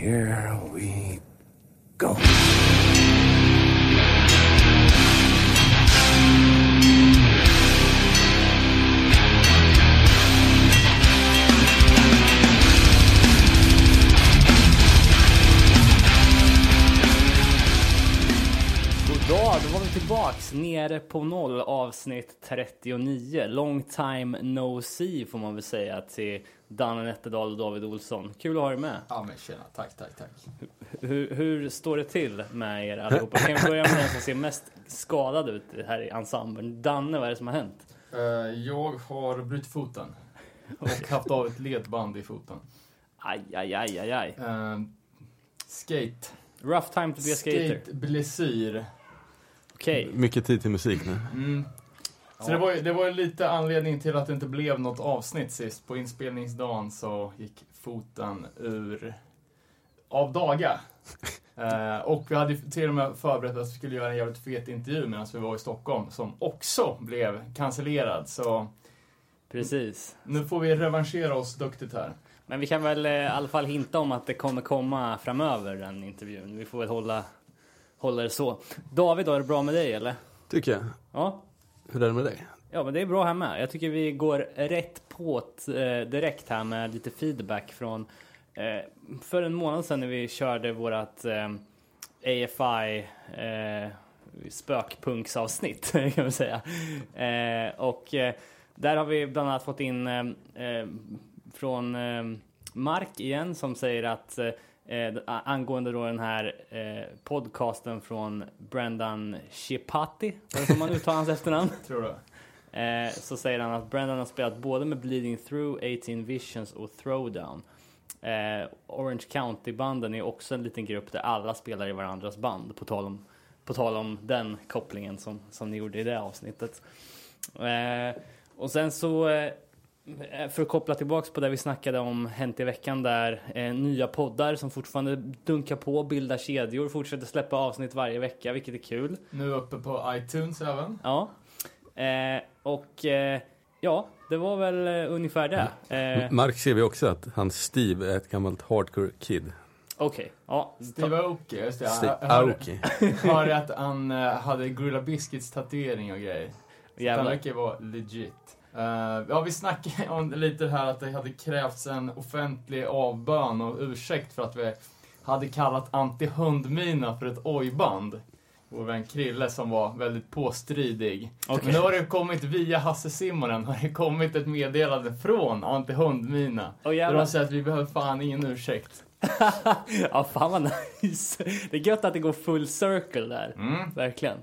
here we go. God dag, då var vi tillbaks nere på noll avsnitt 39. Long time no see får man väl säga till Danne Nätterdal och David Olsson. Kul att ha er med. Ja men tjena, tack, tack, tack. Hur, hur står det till med er allihopa? Kan vi börja med den som ser mest skadad ut här i ensemblen? Danne, vad är det som har hänt? Eh, jag har brutit foten. Och haft av ett ledband i foten. Aj, aj, aj, aj, aj. Eh, skate. Rough time to be a skater. Skate blessyr. Okej. Mycket tid till musik nu. Mm. Så det var, ju, det var ju lite anledning till att det inte blev något avsnitt sist. På inspelningsdagen så gick foten ur av daga. Eh, och vi hade till och med förberett att vi skulle göra en jävligt fet intervju medan vi var i Stockholm som också blev cancellerad. Så Precis. nu får vi revanschera oss duktigt här. Men vi kan väl eh, i alla fall hinta om att det kommer komma framöver den intervjun. Vi får väl hålla, hålla det så. David, då, är det bra med dig eller? Tycker jag. Ja, hur är det med dig? Ja, men det är bra här med. Jag tycker vi går rätt på eh, direkt här med lite feedback från eh, för en månad sedan när vi körde vårat eh, AFI eh, spökpunksavsnitt kan man säga. Eh, och eh, där har vi bland annat fått in eh, eh från eh, Mark igen som säger att eh, eh, angående då den här eh, podcasten från Brendan Chipati, var det som man uttalar hans efternamn? Tror du? Eh, så säger han att Brendan har spelat både med Bleeding Through, 18 Visions och Throwdown. Eh, Orange County-banden är också en liten grupp där alla spelar i varandras band. På tal om, på tal om den kopplingen som, som ni gjorde i det avsnittet. Eh, och sen så, eh, för att koppla tillbaks på det vi snackade om Hänt i veckan där, eh, nya poddar som fortfarande dunkar på, bildar kedjor, fortsätter släppa avsnitt varje vecka, vilket är kul. Nu uppe på iTunes även. Ja. Eh, och eh, ja, det var väl eh, ungefär det. Eh, Mark ser vi också att hans Steve är ett gammalt hardcore kid. Okej, ja. Steve Aoki, just det. Steve Aoki. hörde att han eh, hade Gorilla Biscuits tatuering och grejer. Så han verkar vara legit. Eh, ja, vi snackade om lite här att det hade krävts en offentlig avbön och ursäkt för att vi hade kallat anti-hundmina för ett ojband. Vår vän Krille som var väldigt påstridig. Okej. Men nu har det kommit via Hasse Simonen har det kommit ett meddelande från anti-hundmina. Åh, Där de säger att vi behöver fan ingen ursäkt. ja, fan vad nice. Det är gött att det går full circle där. Mm. Verkligen.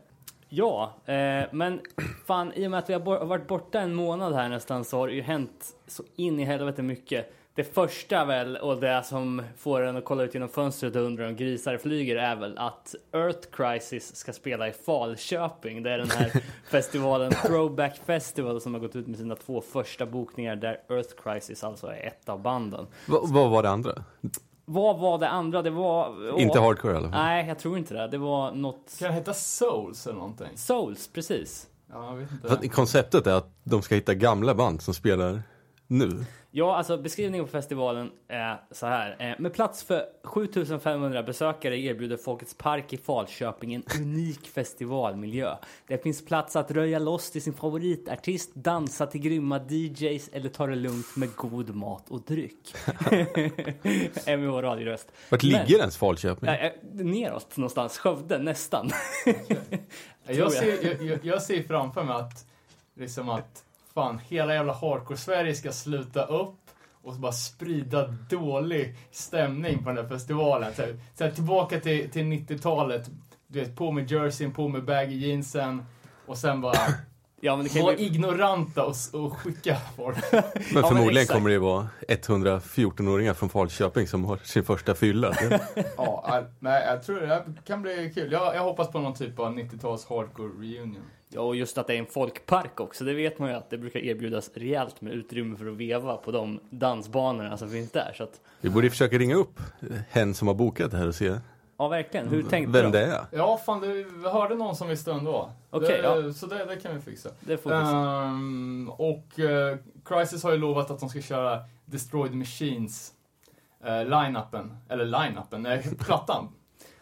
Ja, eh, men fan i och med att vi har bo- varit borta en månad här nästan så har det ju hänt så in i helvete mycket. Det första väl och det som får en att kolla ut genom fönstret och undra om grisar flyger är väl att Earth Crisis ska spela i Falköping. Det är den här festivalen Throwback Festival som har gått ut med sina två första bokningar där Earth Crisis alltså är ett av banden. Va, vad var det andra? Vad var det andra? Det var... Inte Åh, hardcore i alla fall. Nej, jag tror inte det. Det var något... Kan det heta Souls eller någonting? Souls, precis. Ja, jag vet inte. Konceptet är att de ska hitta gamla band som spelar nu. Ja, alltså beskrivningen på festivalen är så här. Eh, Med plats för 7500 besökare erbjuder Folkets Park i Falköping en unik festivalmiljö. Det finns plats att röja loss till sin favoritartist, dansa till grymma DJs eller ta det lugnt med god mat och dryck. MVH radioröst. Vart Men- ligger ens Falköping? Eh, Neråt någonstans, Skövde nästan. Jag ser, jag, jag, jag ser framför mig att, liksom att fan, hela jävla hardcore-Sverige ska sluta upp och bara sprida dålig stämning på den där festivalen. Så, här- så här, tillbaka till, till 90-talet, du vet, på med jerseyn, på med baggy jeansen och sen bara Ja, men det kan vara ju... ignoranta och, och skicka folk. Men men förmodligen exakt. kommer det ju vara 114-åringar från Falköping som har sin första fylla. Ja, nej, jag tror det här kan bli kul. Jag, jag hoppas på någon typ av 90-tals hardcore reunion. Ja, och just att det är en folkpark också. Det vet man ju att det brukar erbjudas rejält med utrymme för att veva på de dansbanorna som finns där. Så att, Vi borde försöka ringa upp hen som har bokat det här och se ja, verkligen. Hur tänkte vem du? det är. Ja, fan, du vi hörde någon som visste ändå. Okej, det, ja. Så det, det kan vi fixa. Det får vi se. Ehm, och uh, Crisis har ju lovat att de ska köra Destroyed Machines eh, line-upen, eller line-upen, eh, plattan.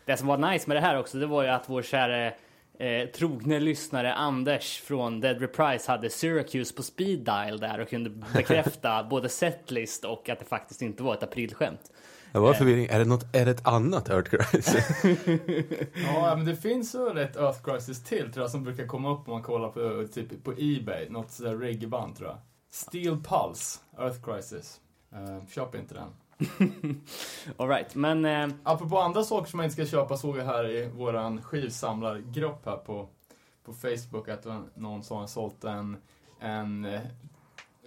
Det som var nice med det här också, det var ju att vår kära eh, trogne lyssnare Anders från Dead Reprise hade Syracuse på speed dial där och kunde bekräfta både setlist och att det faktiskt inte var ett aprilskämt. Det var förvirring. Är det, något, är det ett annat Earth Crisis? Ja, men det finns väl ett Earth Crisis till tror jag som brukar komma upp om man kollar på, typ, på Ebay. Något sådär reggaeband tror jag. Steel Pulse, Earth Crisis. Uh, köp inte den. Alright, men eh, Apropå andra saker som man inte ska köpa såg jag här i våran skivsamlargrupp här på, på Facebook att någon som har sålt en, en eh,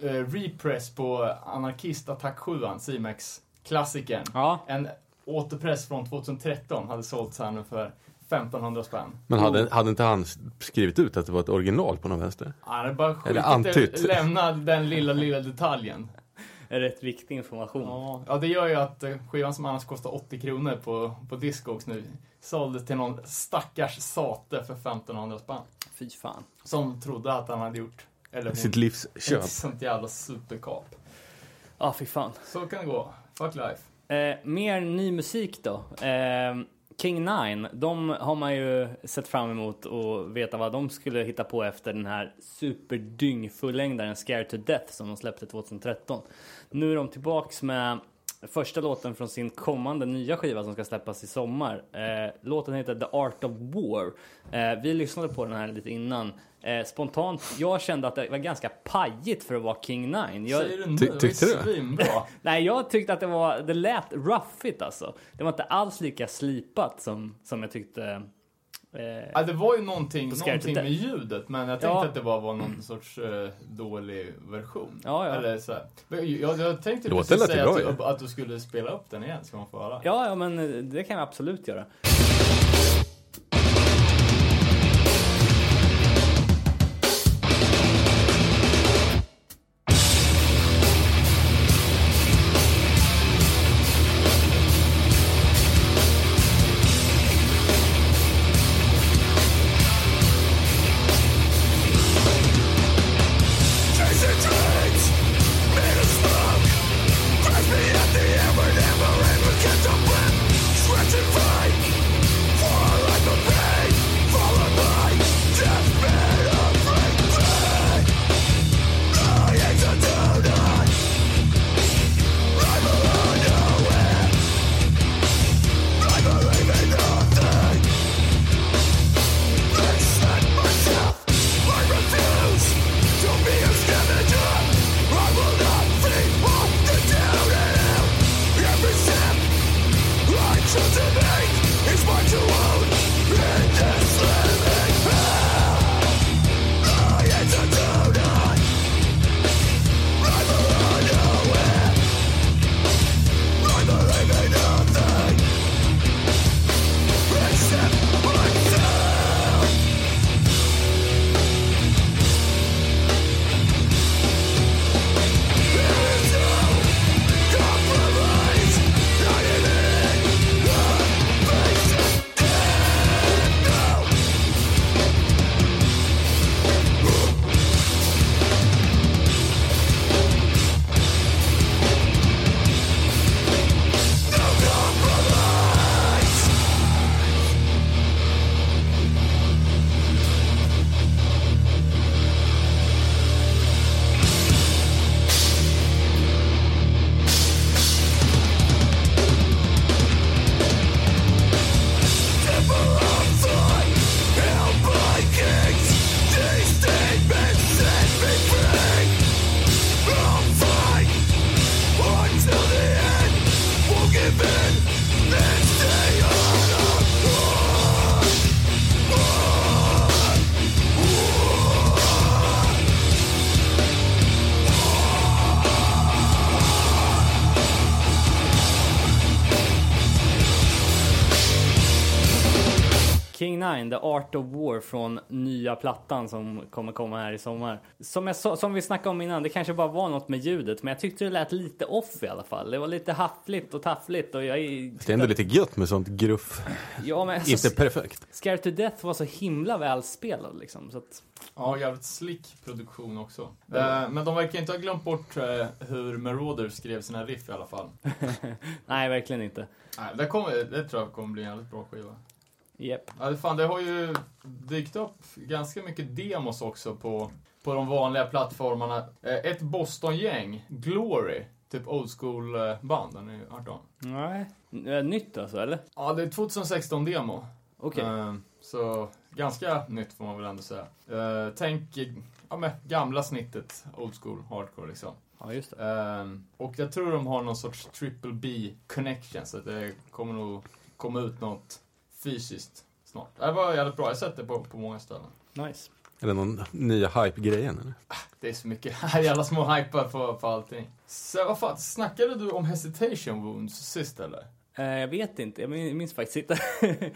eh, repress på Anarkist Attack 7 C-Max klassikern. ja, En återpress från 2013 hade sålts här nu för 1500 spänn. Men hade, hade inte han skrivit ut att det var ett original på någon vänster? Han hade bara Eller antytt. lämna den lilla, lilla detaljen. rätt viktig information. Ja, ja, det gör ju att eh, skivan som annars kostar 80 kronor på, på Discogs nu såldes till någon stackars sate för 1500 spänn. Fy fan. Som trodde att han hade gjort, eller Sitt livs köp. ett sånt jävla superkap. Ja, fy fan. Så kan det gå. Fuck life. Eh, mer ny musik då. Eh, King Nine, de har man ju sett fram emot och veta vad de skulle hitta på efter den här superdyngfullängdaren Scared to Death som de släppte 2013. Nu är de tillbaks med första låten från sin kommande nya skiva som ska släppas i sommar. Eh, låten heter The Art of War. Eh, vi lyssnade på den här lite innan. Eh, spontant, jag kände att det var ganska pajigt för att vara King Nine. Jag, Säger du nu? Ty- tyckte du? Nej, jag tyckte att det var, det lät roughigt alltså. Det var inte alls lika slipat som, som jag tyckte. Eh, Ja, det var ju någonting, någonting med ljudet, men jag tänkte Ja. att det bara var någon sorts eh, dålig version. Ja, ja. Eller så här. Jag, jag tänkte Låten precis säga bra att, du, att du skulle spela upp den igen, ska man få höra. ja, ja, men eh, det kan jag absolut göra. Art of War från nya plattan som kommer komma här i sommar. Som, jag, sa- som vi snackade om innan, det kanske bara var något med ljudet, men jag tyckte det lät lite off i alla fall. Det var lite haffligt och taffligt och jag... Det är ändå lite gött med sånt gruff. Ja, men alltså, Inte perfekt. Scared to Death var så himla välspelad liksom. Så att, Ja, jävligt slick produktion också. Eh, men de verkar inte ha glömt bort eh, hur Marauders skrev sina riff i alla fall. nej, verkligen inte. Nej, det, kommer, det tror jag kommer bli en jävligt bra skiva. Yep. Ja, fan, det har ju dykt upp ganska mycket demos också på, på de vanliga plattformarna. Eh, ett Boston-gäng, Glory, typ old school-band, har ni hört om? Nej. Eh, Nytt alltså, eller? Ja, det är 2016-demo. Okej. Eh, så ganska nytt får man väl ändå säga. Eh, tänk ja, med gamla snittet, old school, hardcore liksom. Ja, just det. Och jag tror de har någon sorts triple B connection, så det kommer nog komma ut något fysiskt snart. Det var jävligt bra, jag har sett det på, på många ställen. Nice. Eller någon nya hype-grejen eller? Det är så mycket jävla små hypar på, på allting. Så vad fan, snackade du om hesitation wounds sist eller? Eh, jag vet inte, jag min- minns faktiskt inte.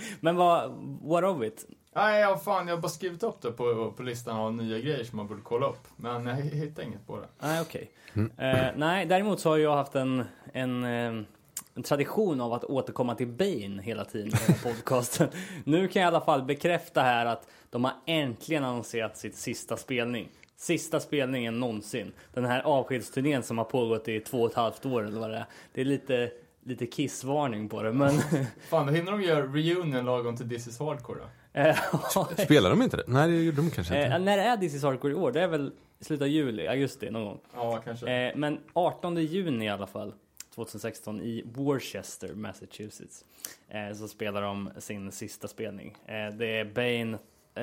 Men vad, what of it? Nej, ja, fan, jag har bara skrivit upp det på, på listan av nya grejer som man borde kolla upp. Men jag hittar inget på det. Nej, okej. Eh, nej, däremot så har jag haft en, en, eh, en tradition av att återkomma till Bane hela tiden i podcasten. nu kan jag i alla fall bekräfta här att de har äntligen annonserat sitt sista spelning. Sista spelningen någonsin. Den här avskedsturnén som har pågått i två och ett halvt år eller vad det är. Det är lite, lite kissvarning på det, men... Fan, då hinner de göra reunion lagom till This is Hardcore då. eh, Spelar de inte det? Nej, det gjorde de kanske eh, inte. när är This is Hardcore i år? Det är väl i slutet av juli, augusti någon gång. Ja, kanske. Eh, men 18 juni i alla fall, 2016 i Worcester, Massachusetts, eh, så spelar de sin sista spelning. Eh, det är Bane,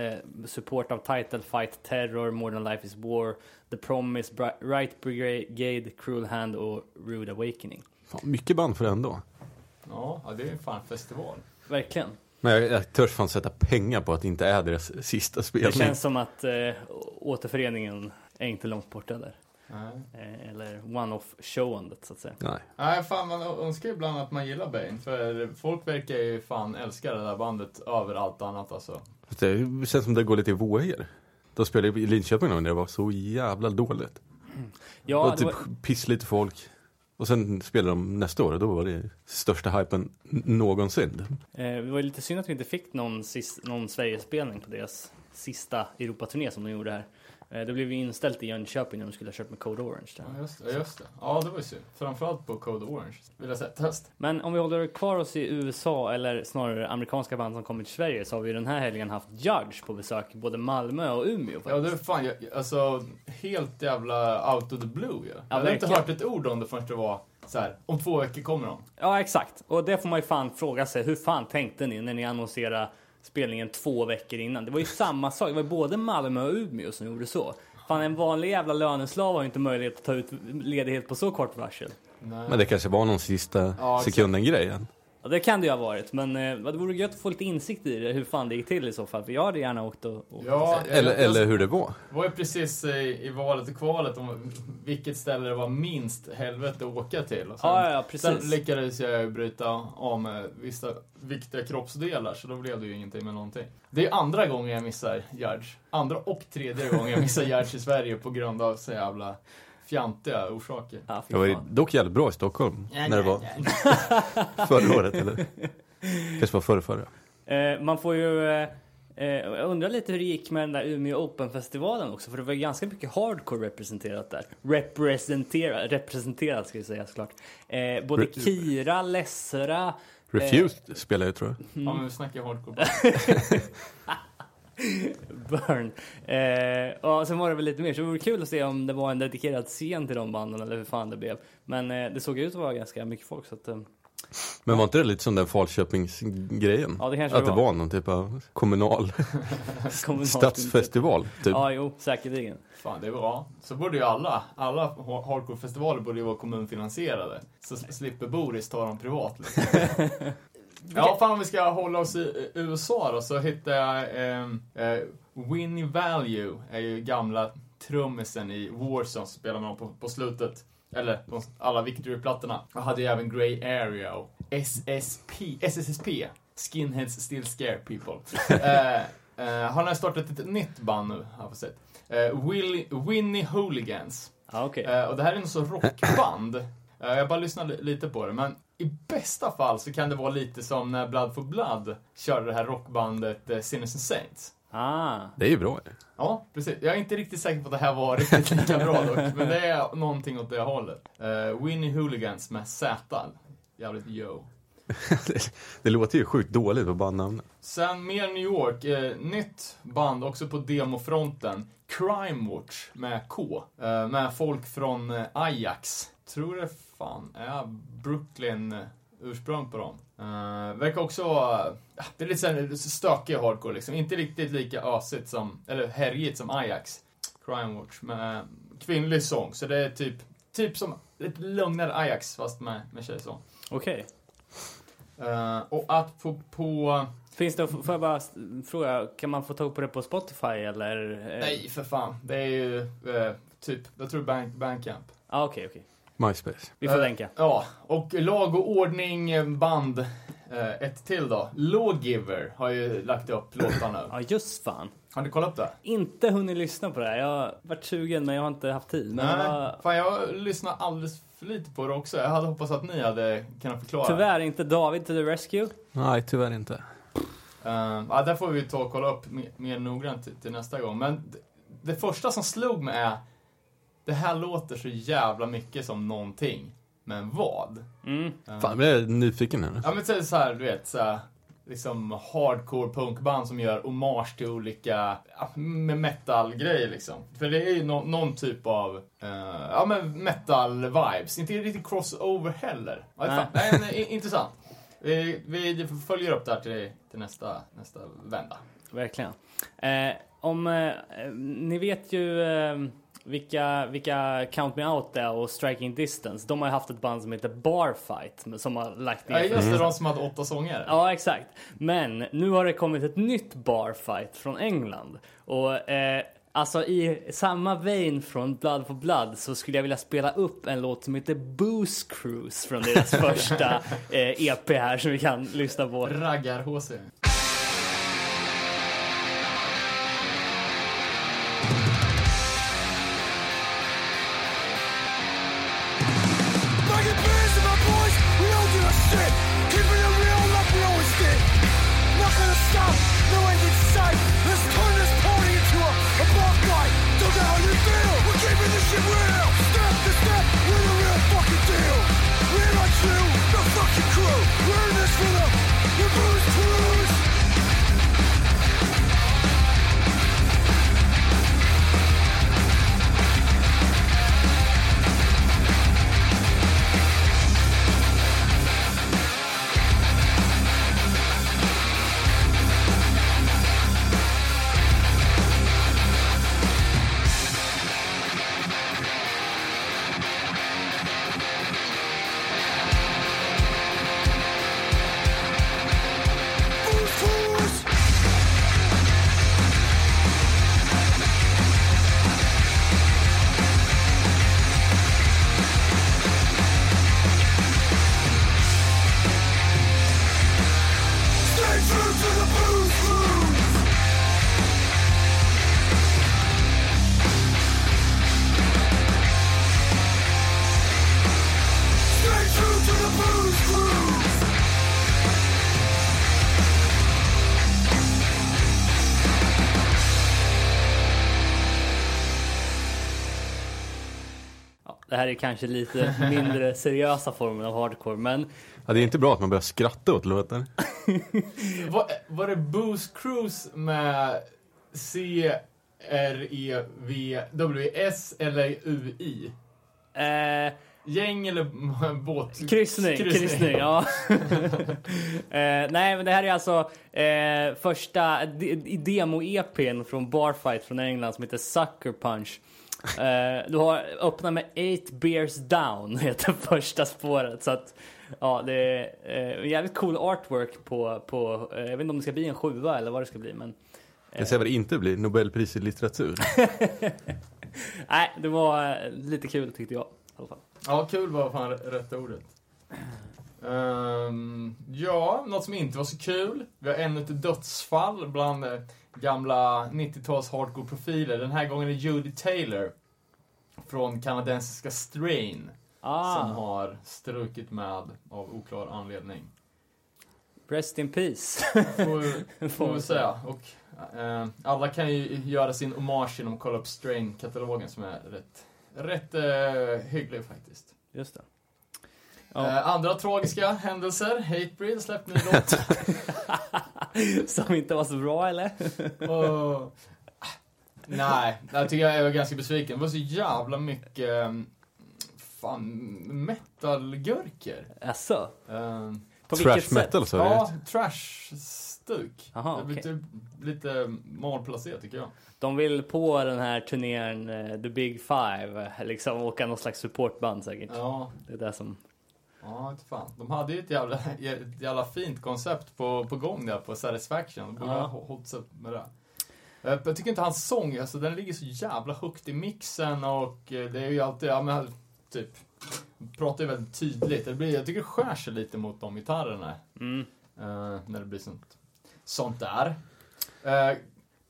eh, support av Title Fight Terror, More Than Life Is War, The Promise, Bri- Right Brigade, Cruel Hand och Rude Awakening. Fan, mycket band för det ändå. Ja, det är ju fan festival. Verkligen. Men jag, jag törs fan sätta pengar på att det inte är deras sista Det spelning. känns som att eh, återföreningen är inte långt borta där. Nej. Eh, eller one-off showandet så att säga. Nej. Nej, fan man önskar ju ibland att man gillar Bane. För folk verkar ju fan älska det där bandet över allt annat alltså. Det känns som det går lite i vågor. De spelade i Linköping när det var så jävla dåligt. Ja, och det typ var, pisslite folk. Och sen spelade de nästa år och då var det största hypen någonsin. Eh, det var ju lite synd att vi inte fick någon, någon Sverigespelning på deras sista Europaturné som de gjorde här. Eh, det blev ju inställt i Jönköping när de skulle ha kört med Code Orange. Där. Ja, just det. Just det. Ja, det var ju synd. Framförallt på Code Orange. Vill jag säga. Test. Men om vi håller kvar oss i USA, eller snarare amerikanska band som kommit till Sverige, så har vi den här helgen haft Judge på besök i både Malmö och Umeå. Ja, Faktiskt. det är fan, jag, alltså helt jävla out of the blue ja. Jag hade inte hört ett ord om det förrän det var så här. om två veckor kommer de. Ja, exakt. Och det får man ju fan fråga sig. Hur fan tänkte ni när ni annonserade spelningen två veckor innan? Det var ju samma sak. Det var både Malmö och Umeå som gjorde så. Fan, en vanlig jävla löneslav har ju inte möjlighet att ta ut ledighet på så kort varsel. Nej. Men det kanske var någon sista Ja, exakt. Ja, det kan det ju ha varit, men eh, det vore gött att få lite insikt i det, hur fan det gick till i så fall. För jag hade gärna åkt och... och Ja, Eller, jag, eller hur det var. var ju precis i, i valet och kvalet om vilket ställe det var minst helvete att åka till. Och sen, Ja, ja, ja, sen precis. lyckades jag ju bryta av med vissa viktiga kroppsdelar, så då blev det ju ingenting med någonting. Det är andra gången jag missar Gerd. Andra och tredje gången jag missar Gerd i Sverige på grund av så jävla fjantiga orsaker. Ja, fy Det var dock jävligt bra i Stockholm. när det var förra året eller? Kanske var förra, förra. Eh, man får ju... Eh, eh, jag undrar lite hur det gick med den där Umeå Open-festivalen också, för det var ganska mycket hardcore representerat där. Representerat, representerat ska vi säga såklart. Eh, både Re- Kira, Lessera, Refused spelar jag tror jag. Ja, men vi snackar hardcore. Burn. Eh, och sen var det väl lite mer, så det vore kul att se om det var en dedikerad scen till de banden eller hur fan det blev. Men eh, det såg ut att vara ganska mycket folk så att... Eh, Men var inte det lite som den Falköpingsgrejen? ja, det kanske Att det var. var någon typ av kommunal Kommunalt stadsfestival. Typ. Ja, jo, säkerligen. Fan, det är bra. Så borde ju alla, alla ha- hardcore-festivaler borde ju vara kommunfinansierade. Så slipper Boris ta dem privat. Liksom. Ja, fan om vi ska hålla oss i USA då, så hittade jag ehm, eh, Winnie Value, är ju gamla trummisen i Warzone spelar man på, på slutet. Eller de, alla Victory-plattorna. Jag hade ju även Grey Area och SSP, SSSP, Skinheads still scare people. eh, eh, han har startat ett nytt band nu, har jag sett. Eh, Willy, Winnie Hooligans. Ja, okej. Eh, och det här är en så rockband. Eh, jag bara lyssnade li- lite på det, men i bästa fall så kan det vara lite som när Blood for Blood körde det här rockbandet eh, Sinners and Saints. Ah. Det är ju bra. Ja, precis. Jag är inte riktigt säker på att det här var riktigt lika bra dock, men det är någonting åt det hållet. Uh, Winnie Hooligans med Z. Jävligt yo. det, det låter ju sjukt dåligt på bandnamnet. Sen mer New York, eh, nytt band också på demofronten. Crime Watch med K. Eh, med folk från eh, Ajax. Tror det fan är Brooklyn eh, ursprung på dem. Eh, verkar också vara, ja, det är lite stökig hardcore liksom. Inte riktigt lika ösigt som, eller härjigt som Ajax. Crime Watch med kvinnlig sång. Så det är typ, typ som lite lugnare Ajax fast med, med tjejsång. Okej. Eh, och att på, på Finns det, får jag bara fråga, kan man få tag på det på Spotify eller? eh? Nej, för fan. Det är ju eh, typ, jag tror Bank, Bandcamp. Ah, okej, okej. MySpace. Vi får Eh, länka. Ja, och lag och ordning eh, band. Eh, ett till då. Lawgiver har ju lagt upp låtar nu. Ja, just fan. Har ni kollat upp det? Inte hunnit lyssna på det här. Jag har varit sugen men jag har inte haft tid. Men Nej, vad- fan jag lyssnar alldeles för lite på det också. Jag hade hoppats att ni hade kunnat förklara. tyvärr inte David to the rescue. Nej, tyvärr inte. Uh, ja, där får vi ta och kolla upp mer, mer noggrant till, till nästa gång. Men det, det första som slog mig är, det här låter så jävla mycket som någonting. Men vad? Mm. Eh, Fan, jag är nyfiken här nu. Ja men så här, du vet, så här, liksom hardcore punkband som gör hommage till olika med metal-grejer liksom. För det är ju nå- någon typ av, eh, ja men metal-vibes. Inte riktigt crossover heller. Ja, fan, nej, nej, intressant. Vi, vi följer upp det här till, till nästa, nästa vända. Verkligen. Eh, om, eh, ni vet ju eh, vilka, vilka Count Me Out är och Striking Distance. De har ju haft ett band som heter Barfight som har lagt ner Ja, just det, de som hade åtta sånger. Ja, exakt. Men nu har det kommit ett nytt barfight från England. Och eh, alltså i samma vein från Blood for Blood så skulle jag vilja spela upp en låt som heter Booze Cruise från deras första eh, EP här som vi kan lyssna på. Raggar-HC. Här är kanske lite mindre seriösa formen av hardcore men Ja, det är inte bra att man börjar skratta åt låten. Var, var det Booze Cruise med C, R, E, V, W, S eller U, I? eh, Gäng eller båt? Kryssning, kryssning, ja. eh, nej, men det här är alltså eh, första de- demo-EPn från Barfight från England som heter Sucker Punch. Eh, du har öppnat med Eight Beers Down heter första spåret. Så att, ja, det är eh, jävligt cool artwork på, på eh, jag vet inte om det ska bli en sjua eller vad det ska bli. Men Jag säger vad det inte blir, Nobelpris i litteratur. nej, det var lite kul tyckte jag. I alla fall. Ja, kul var fan rätt ordet. Ehm, Ja, något som inte var så kul. Vi har ännu ett dödsfall bland gamla 90-tals hardcore-profiler. Den här gången är Judy Taylor från kanadensiska Strain som Ah, har strukit med av oklar anledning. rest in peace. Får, får vi säga. Och, eh, alla kan ju göra sin hommage genom att kolla upp Strain-katalogen som är rätt, rätt eh, hygglig faktiskt. Just det. Ja. Eh, andra tragiska händelser. Hatebreed släppte ny låt. Som inte var så bra eller? Och, nej, jag tycker jag är ganska besviken. Det var så jävla mycket um, fan, metalgurkor. Um, På Trash vilket metal sätt? så är det. ja, trash-stuk. Aha, Det är okej. lite, lite malplacerat tycker jag. De vill på den här turnén eh, The Big Five, liksom åka någon slags supportband säkert. Ja, Det är det som... ja inte fan. De hade ju ett jävla, ett jävla fint koncept på, på gång där på Satisfaction. De borde Ja. ha hållit sig med det. Jag tycker inte hans sång, alltså den ligger så jävla högt i mixen och eh, det är ju alltid, ja men typ, pratar ju väldigt tydligt. Det blir, jag tycker det skär sig lite mot de gitarrerna. Mm. eh, när det blir sånt, sånt där. Eh,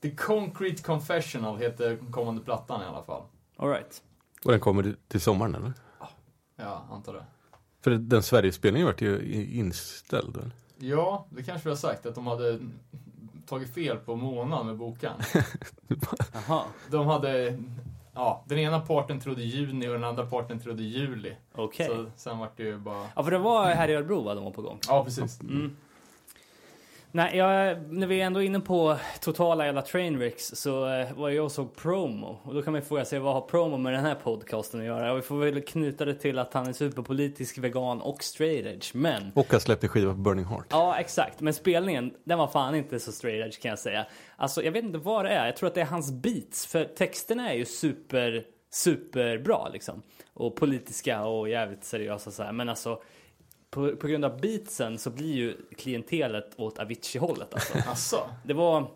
The Concrete Confessional heter kommande plattan i alla fall. All right. Och den kommer till sommaren eller? Ja, antar det. För den Sverigespelningen vart ju inställd. Eller? Ja, det kanske vi har sagt att de hade tagit fel på månaden med boken. Jaha, De hade, ja, den ena parten trodde juni och den andra parten trodde juli. okej. Så sen vart det ju bara... Ja, för det var här i Örebro va, de var på gång? Ja, precis. Mm. Nej, jag, när vi är ändå inne på totala jävla trainwrecks så eh, var jag och såg promo. Och då kan man ju fråga sig vad har promo med den här podcasten att göra? Och vi får väl knyta det till att han är superpolitisk, vegan och straight edge. Men Och har släppt en skiva på Burning Heart. Ja, exakt. Men spelningen, den var fan inte så straight edge kan jag säga. Alltså, jag vet inte vad det är. Jag tror att det är hans beats. För texterna är ju super, superbra liksom. Och politiska och jävligt seriösa så här. Men alltså, på, på grund av beatsen så blir ju klientelet åt Avicii-hållet alltså. Asså? Det var,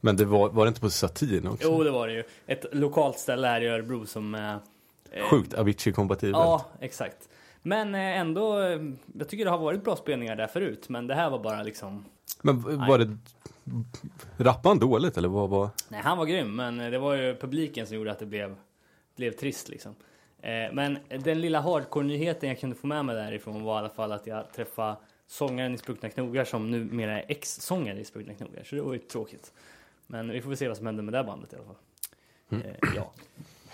Men det var, var det inte på satin också? jo det var det ju. Ett lokalt ställe här i Örebro som... eh, eh, Sjukt Avicii-kompatibelt. Ja, exakt. Men eh, ändå, eh, jag tycker det har varit bra spelningar där förut. Men det här var bara liksom... Men var det... Rappade han dåligt eller vad var... Nej, han var grym, men det var ju publiken som gjorde att det blev, blev trist liksom. Eh, men den lilla hardcore-nyheten jag kunde få med mig därifrån var i alla fall att jag träffade sångaren i Spruckna Knogar som numera är ex-sångare i Spruckna Knogar. Så det var ju tråkigt. Men vi får väl se vad som händer med det bandet i alla fall. Eh, ja.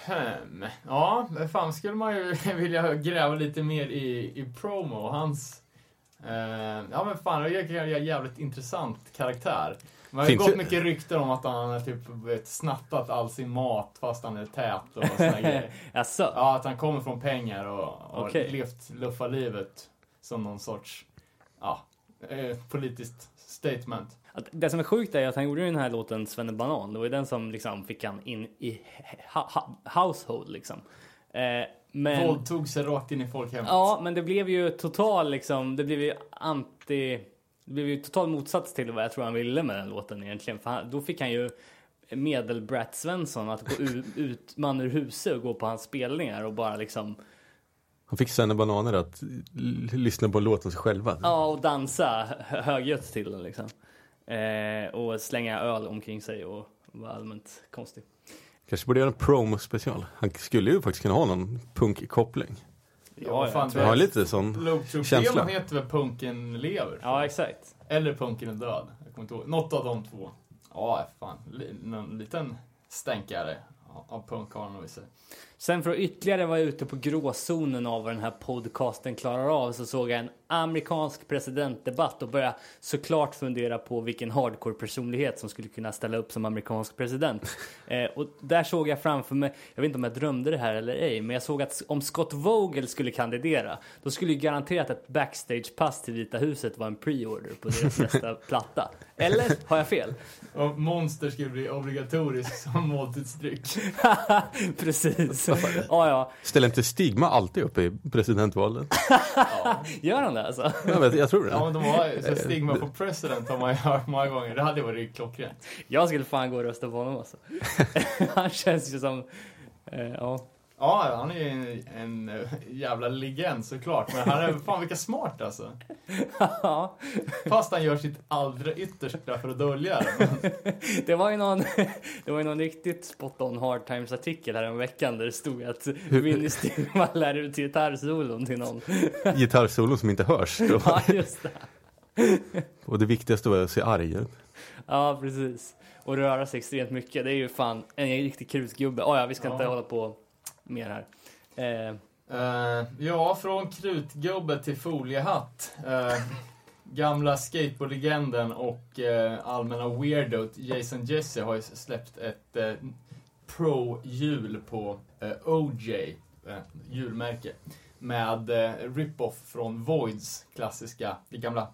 Hmm. Ja, men fan skulle man ju vilja gräva lite mer i, i promo. Hans... Eh, ja men fan, det är en jävligt intressant karaktär. Man har ju gått mycket rykten om att han har typ vet, snattat all sin mat fast han är tät och såna grejer. Jaså? Ja, att han kommer från pengar och har Okej. levt luffarlivet som någon sorts, ja, eh, politiskt statement. Det som är sjukt är att han gjorde den här låten Svenne Banan. Det var ju den som liksom fick han in i household liksom. Eh, men... Våldtog sig rakt in i folkhemmet. Ja, men det blev ju total liksom, det blev ju anti, det blev ju total motsats till vad jag tror han ville med den låten egentligen. För han, då fick han ju medel-Brat Svensson att gå ut, ut man ur huset och gå på hans spelningar och bara liksom, Han fick Senne Bananer att lyssna på låten sig själva. ja och dansa hö- högljutt till den liksom. Eh, och slänga öl omkring sig och vara allmänt konstig. Kanske borde göra en promo-special. Han skulle ju faktiskt kunna ha någon punk-koppling. Ja, fan, jag har lite sån känsla. Heter väl Punken lever? Ja, exakt. Eller Punken är död. Jag kommer inte ihåg. Något av de två. Ja, fan. Li- Någon liten stänkare av- av punk har han nog i sig. Sen för att ytterligare vara ute på gråzonen av vad den här podcasten klarar av så såg jag en amerikansk presidentdebatt och började såklart fundera på vilken hardcore personlighet som skulle kunna ställa upp som amerikansk president. Eh, och där såg jag framför mig, jag vet inte om jag drömde det här eller ej, men jag såg att om Scott Vogel skulle kandidera, då skulle ju garanterat ett backstagepass till Vita huset vara en pre-order på deras nästa platta. Eller har jag fel? Och Monster skulle bli obligatorisk som måltidsdryck. Precis. Ja, ja. Ställer inte Stigma alltid upp i presidentvalen? Gör han det alltså? jag, vet, jag tror det. Ja, men de har så stigma på president har man ju hört många gånger. Det hade varit klockrent. Jag skulle fan gå och rösta på honom alltså. Han känns ju som... Eh, ja. Ja, han är ju en, en eh, jävla legend såklart. Men han är fan vilka smart alltså. Ja, Fast han gör sitt allra yttersta för att dölja det. Men, det var ju någon, det var ju någon riktigt spot on hard times artikel här om veckan där det stod att Vinny Stillman lär ut gitarrsolon till någon. Gitarrsolon som inte hörs. Då. Ja, just det. Och det viktigaste var att se arg ut. Ja, precis. Och röra sig extremt mycket. Det är ju fan en riktig krutgubbe. Oh, ja, vi ska inte Ja. hålla på mer här. Eh, eh, ja, från krutgubbe till foliehatt. Eh, gamla skateboardlegenden och eh, allmänna weirdo Jason Jesse har ju släppt ett pro-hjul på OJ, hjulmärke. Med rip-off från Voids klassiska, det gamla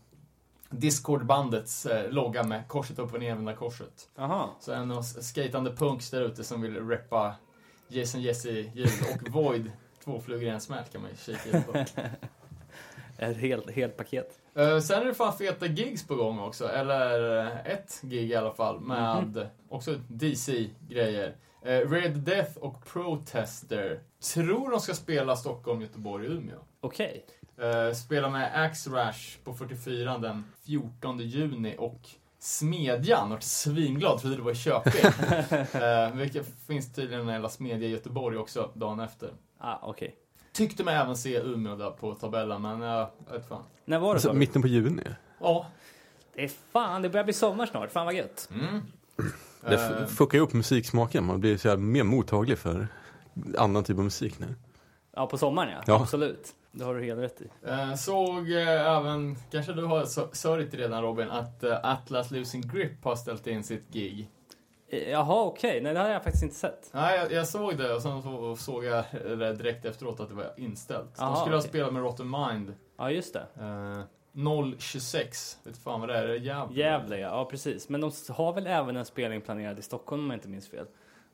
Discord-bandets logga med korset upp och nervända korset. Aha. Så en av skatande punks där ute som vill reppa Jason Jesse ljud och Void, två flugor i en smäll kan man ju kika in på. Ett helt, helt paket. Eh, sen är det fan feta gigs på gång också, eller eh, ett gig i alla fall, med också DC-grejer. Uh, Red Death och Protester. Tror de ska spela Stockholm, Göteborg Umeå. Okej. Uh, spela med Axe Rash på 44 den 14 juni och Smedjan vart svinglad, trodde det var i Köping. uh, vilket finns tydligen en jävla smedja i Göteborg också dagen efter. Ah, okej. Tyckte mig även se Umeå där på tabellen, men jag vet fan. När var det Alltså, så? mitten på juni. Ja. Det är fan, det börjar bli sommar snart. Fan vad gött. Mm. Det Eh, fuckar ju upp musiksmaken. Man blir så här mer mottaglig för annan typ av musik nu. Ja, på sommaren ja. Ja. Absolut. Det har du helt rätt i. Eh, såg eh, även, kanske du har sörjt redan Robin, att eh, Atlas Losing Grip har ställt in sitt gig. Jaha, okej. Nej, det har jag faktiskt inte sett. Nej, jag, jag såg det och sen så såg jag det direkt efteråt att det var inställt. De Aha, skulle ha okej. spelat med Rotten Mind Ja, just det. eh, 026. Vet fan vad det är? Det är Gävle. Gävle, ja. ja. Precis. Men de har väl även en spelning planerad i Stockholm om jag inte minns fel.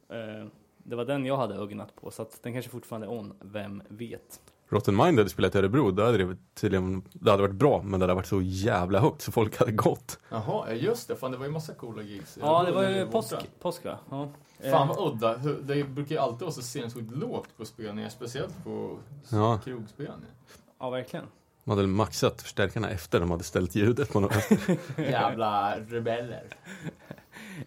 Eh, Det var den jag hade ögnat på, så att den kanske fortfarande är on. Vem vet? Rotten Mind hade spelat i Örebro, då hade det tydligen, det hade varit bra, men det hade varit så jävla högt så folk hade gått. Jaha, ja, just det. Fan, det var ju massa coola gigs. Ja, det var ju påsk, påsk va? Ja. Fan Eh, vad udda. Det brukar ju alltid vara så sinnessjukt lågt på spelningar, speciellt på Ja. krogspelningar. Ja, verkligen. De hade maxat förstärkarna efter de hade ställt ljudet på något. Jävla rebeller.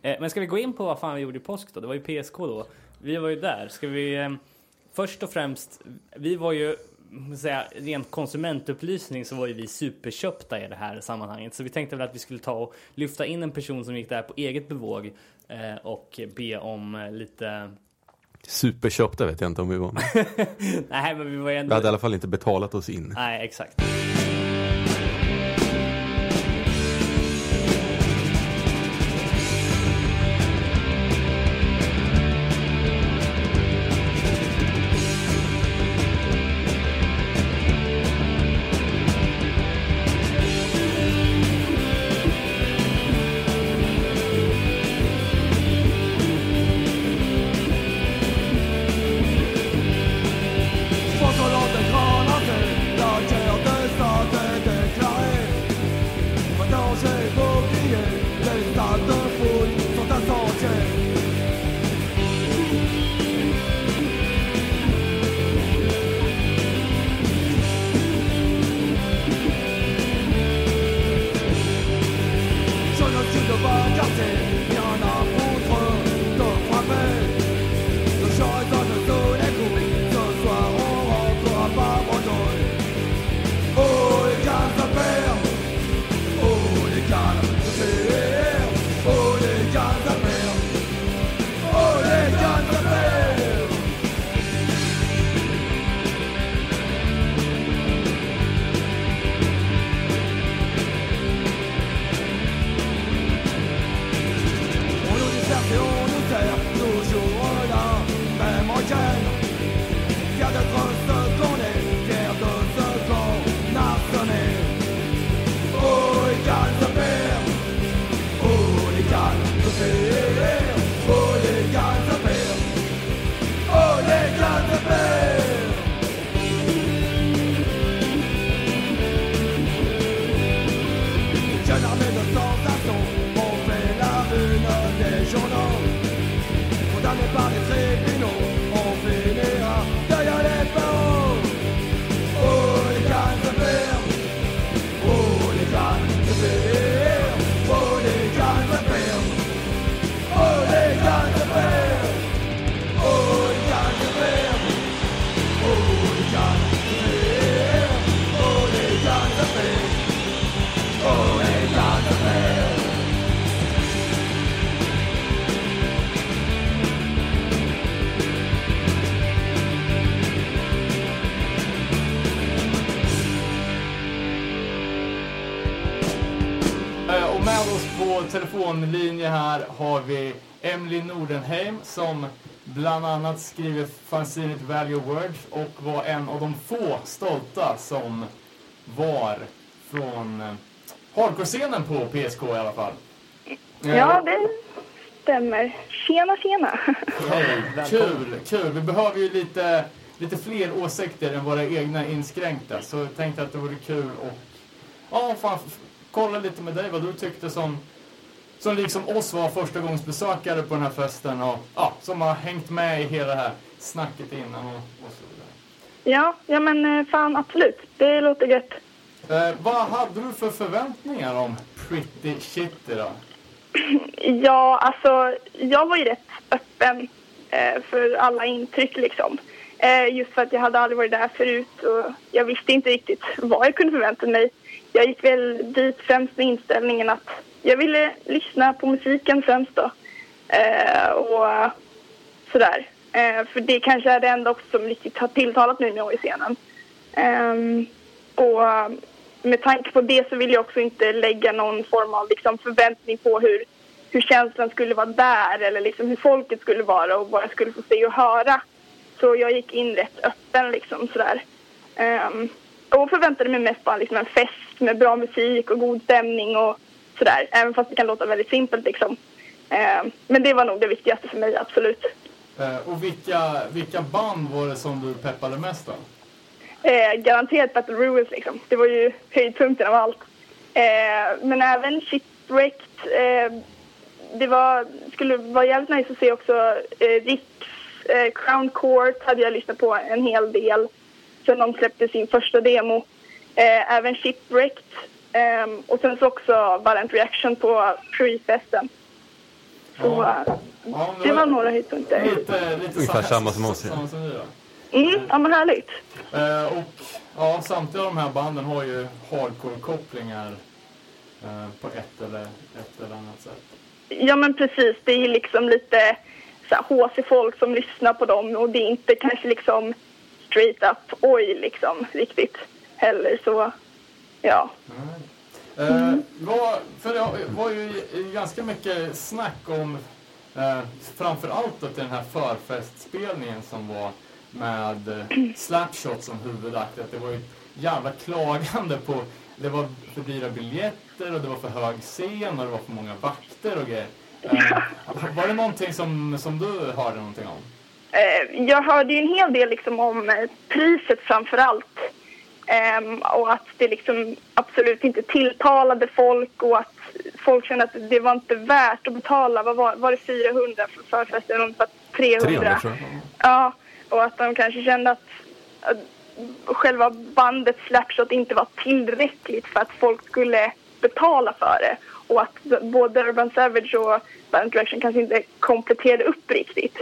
Eh, Men ska vi gå in på vad fan vi gjorde i påsk då? Det var ju PSK då. Vi var ju där. Ska vi... eh, Först och främst, vi var ju... Säga, rent konsumentupplysning så var ju vi superköpta i det här sammanhanget. Så vi tänkte väl att vi skulle ta och lyfta in en person som gick där på eget bevåg eh, och be om eh, lite... Superköpta vet jag inte om vi var. Nej, men vi var ju vi ändå... hade i alla fall inte betalat oss in. Nej, exakt. Telefonlinje här har vi Emily Nordenheim som bland annat skriver fanzinet Value Words och var en av de få stolta som var från eh, hardcore-scenen på PSK i alla fall. Eh, Ja, det stämmer. Tjena, tjena. Hej, kul, kul. Vi behöver ju lite, lite fler åsikter än våra egna inskränkta. Så jag tänkte att det vore kul att ja, fan, kolla lite med dig vad du tyckte som, som liksom oss var första gångs besökare på den här festen och ja, som har hängt med i hela det här snacket innan och, och så vidare. Ja, ja men eh, fan absolut. Det låter gött. Eh, vad hade du för förväntningar om Pretty Shitty då? Ja, alltså jag var ju rätt öppen eh, för alla intryck liksom. Eh, just för att jag hade aldrig varit där förut och jag visste inte riktigt vad jag kunde förvänta mig. Jag gick väl dit främst med inställningen att jag ville lyssna på musiken främst då. Eh, och sådär. Eh, för det kanske är det enda också som riktigt har tilltalat mig med i scenen. Eh, och med tanke på det så vill jag också inte lägga någon form av liksom, förväntning på hur, hur känslan skulle vara där eller liksom hur folket skulle vara och vad jag skulle få se och höra. Så jag gick in rätt öppen liksom sådär. Ehm, och förväntade mig mest bara liksom en fest med bra musik och god stämning och sådär. Även fast det kan låta väldigt simpelt liksom. Ehm, men det var nog det viktigaste för mig, absolut. Eh, och vilka, vilka band var det som du peppade mest av? Eh, garanterat Battle Ruins liksom. Det var ju höjdpunkten av allt. Eh, men även Shipwrecked. Eh, det var, skulle vara jävligt nice att se också eh, Ricks eh, Crown Court hade jag lyssnat på en hel del sen de släppte sin första demo. Eh, även Shipwrecked. Eh, och sen så också Violent Reaction på Pre-festen. Så Ja. eh, Ja, det var några höjdpunkter. Lite, lite Ungefär sa- samma som oss, ja. Samma som vi då. Mm, ja men härligt. Eh, och ja, samtliga av de här banden har ju hardcore-kopplingar eh, på ett eller, ett eller annat sätt. Ja men precis, det är ju liksom lite HC-folk som lyssnar på dem och det är inte kanske liksom straight up oj liksom riktigt heller så ja. Eh, vad, för det var ju ganska mycket snack om eh, framför allt då till den här förfestspelningen som var med eh, Slapshot som huvudakt. Att det var ju jävla klagande på det var för dyra biljetter och det var för hög scen och det var för många vakter och grejer. Eh, var det någonting som, som du hörde någonting om? Eh, jag hörde ju en hel del liksom om eh, priset framför allt. Ehm, och att det liksom absolut inte tilltalade folk och att folk kände att det var inte värt att betala. Vad var, var det 400 för förfesten? Ungefär 300. 300 tror jag. Ja, och att de kanske kände att, att själva bandet Slapshot inte var tillräckligt för att folk skulle betala för det. Och att både Urban Savage och Band Direction kanske inte kompletterade upp riktigt.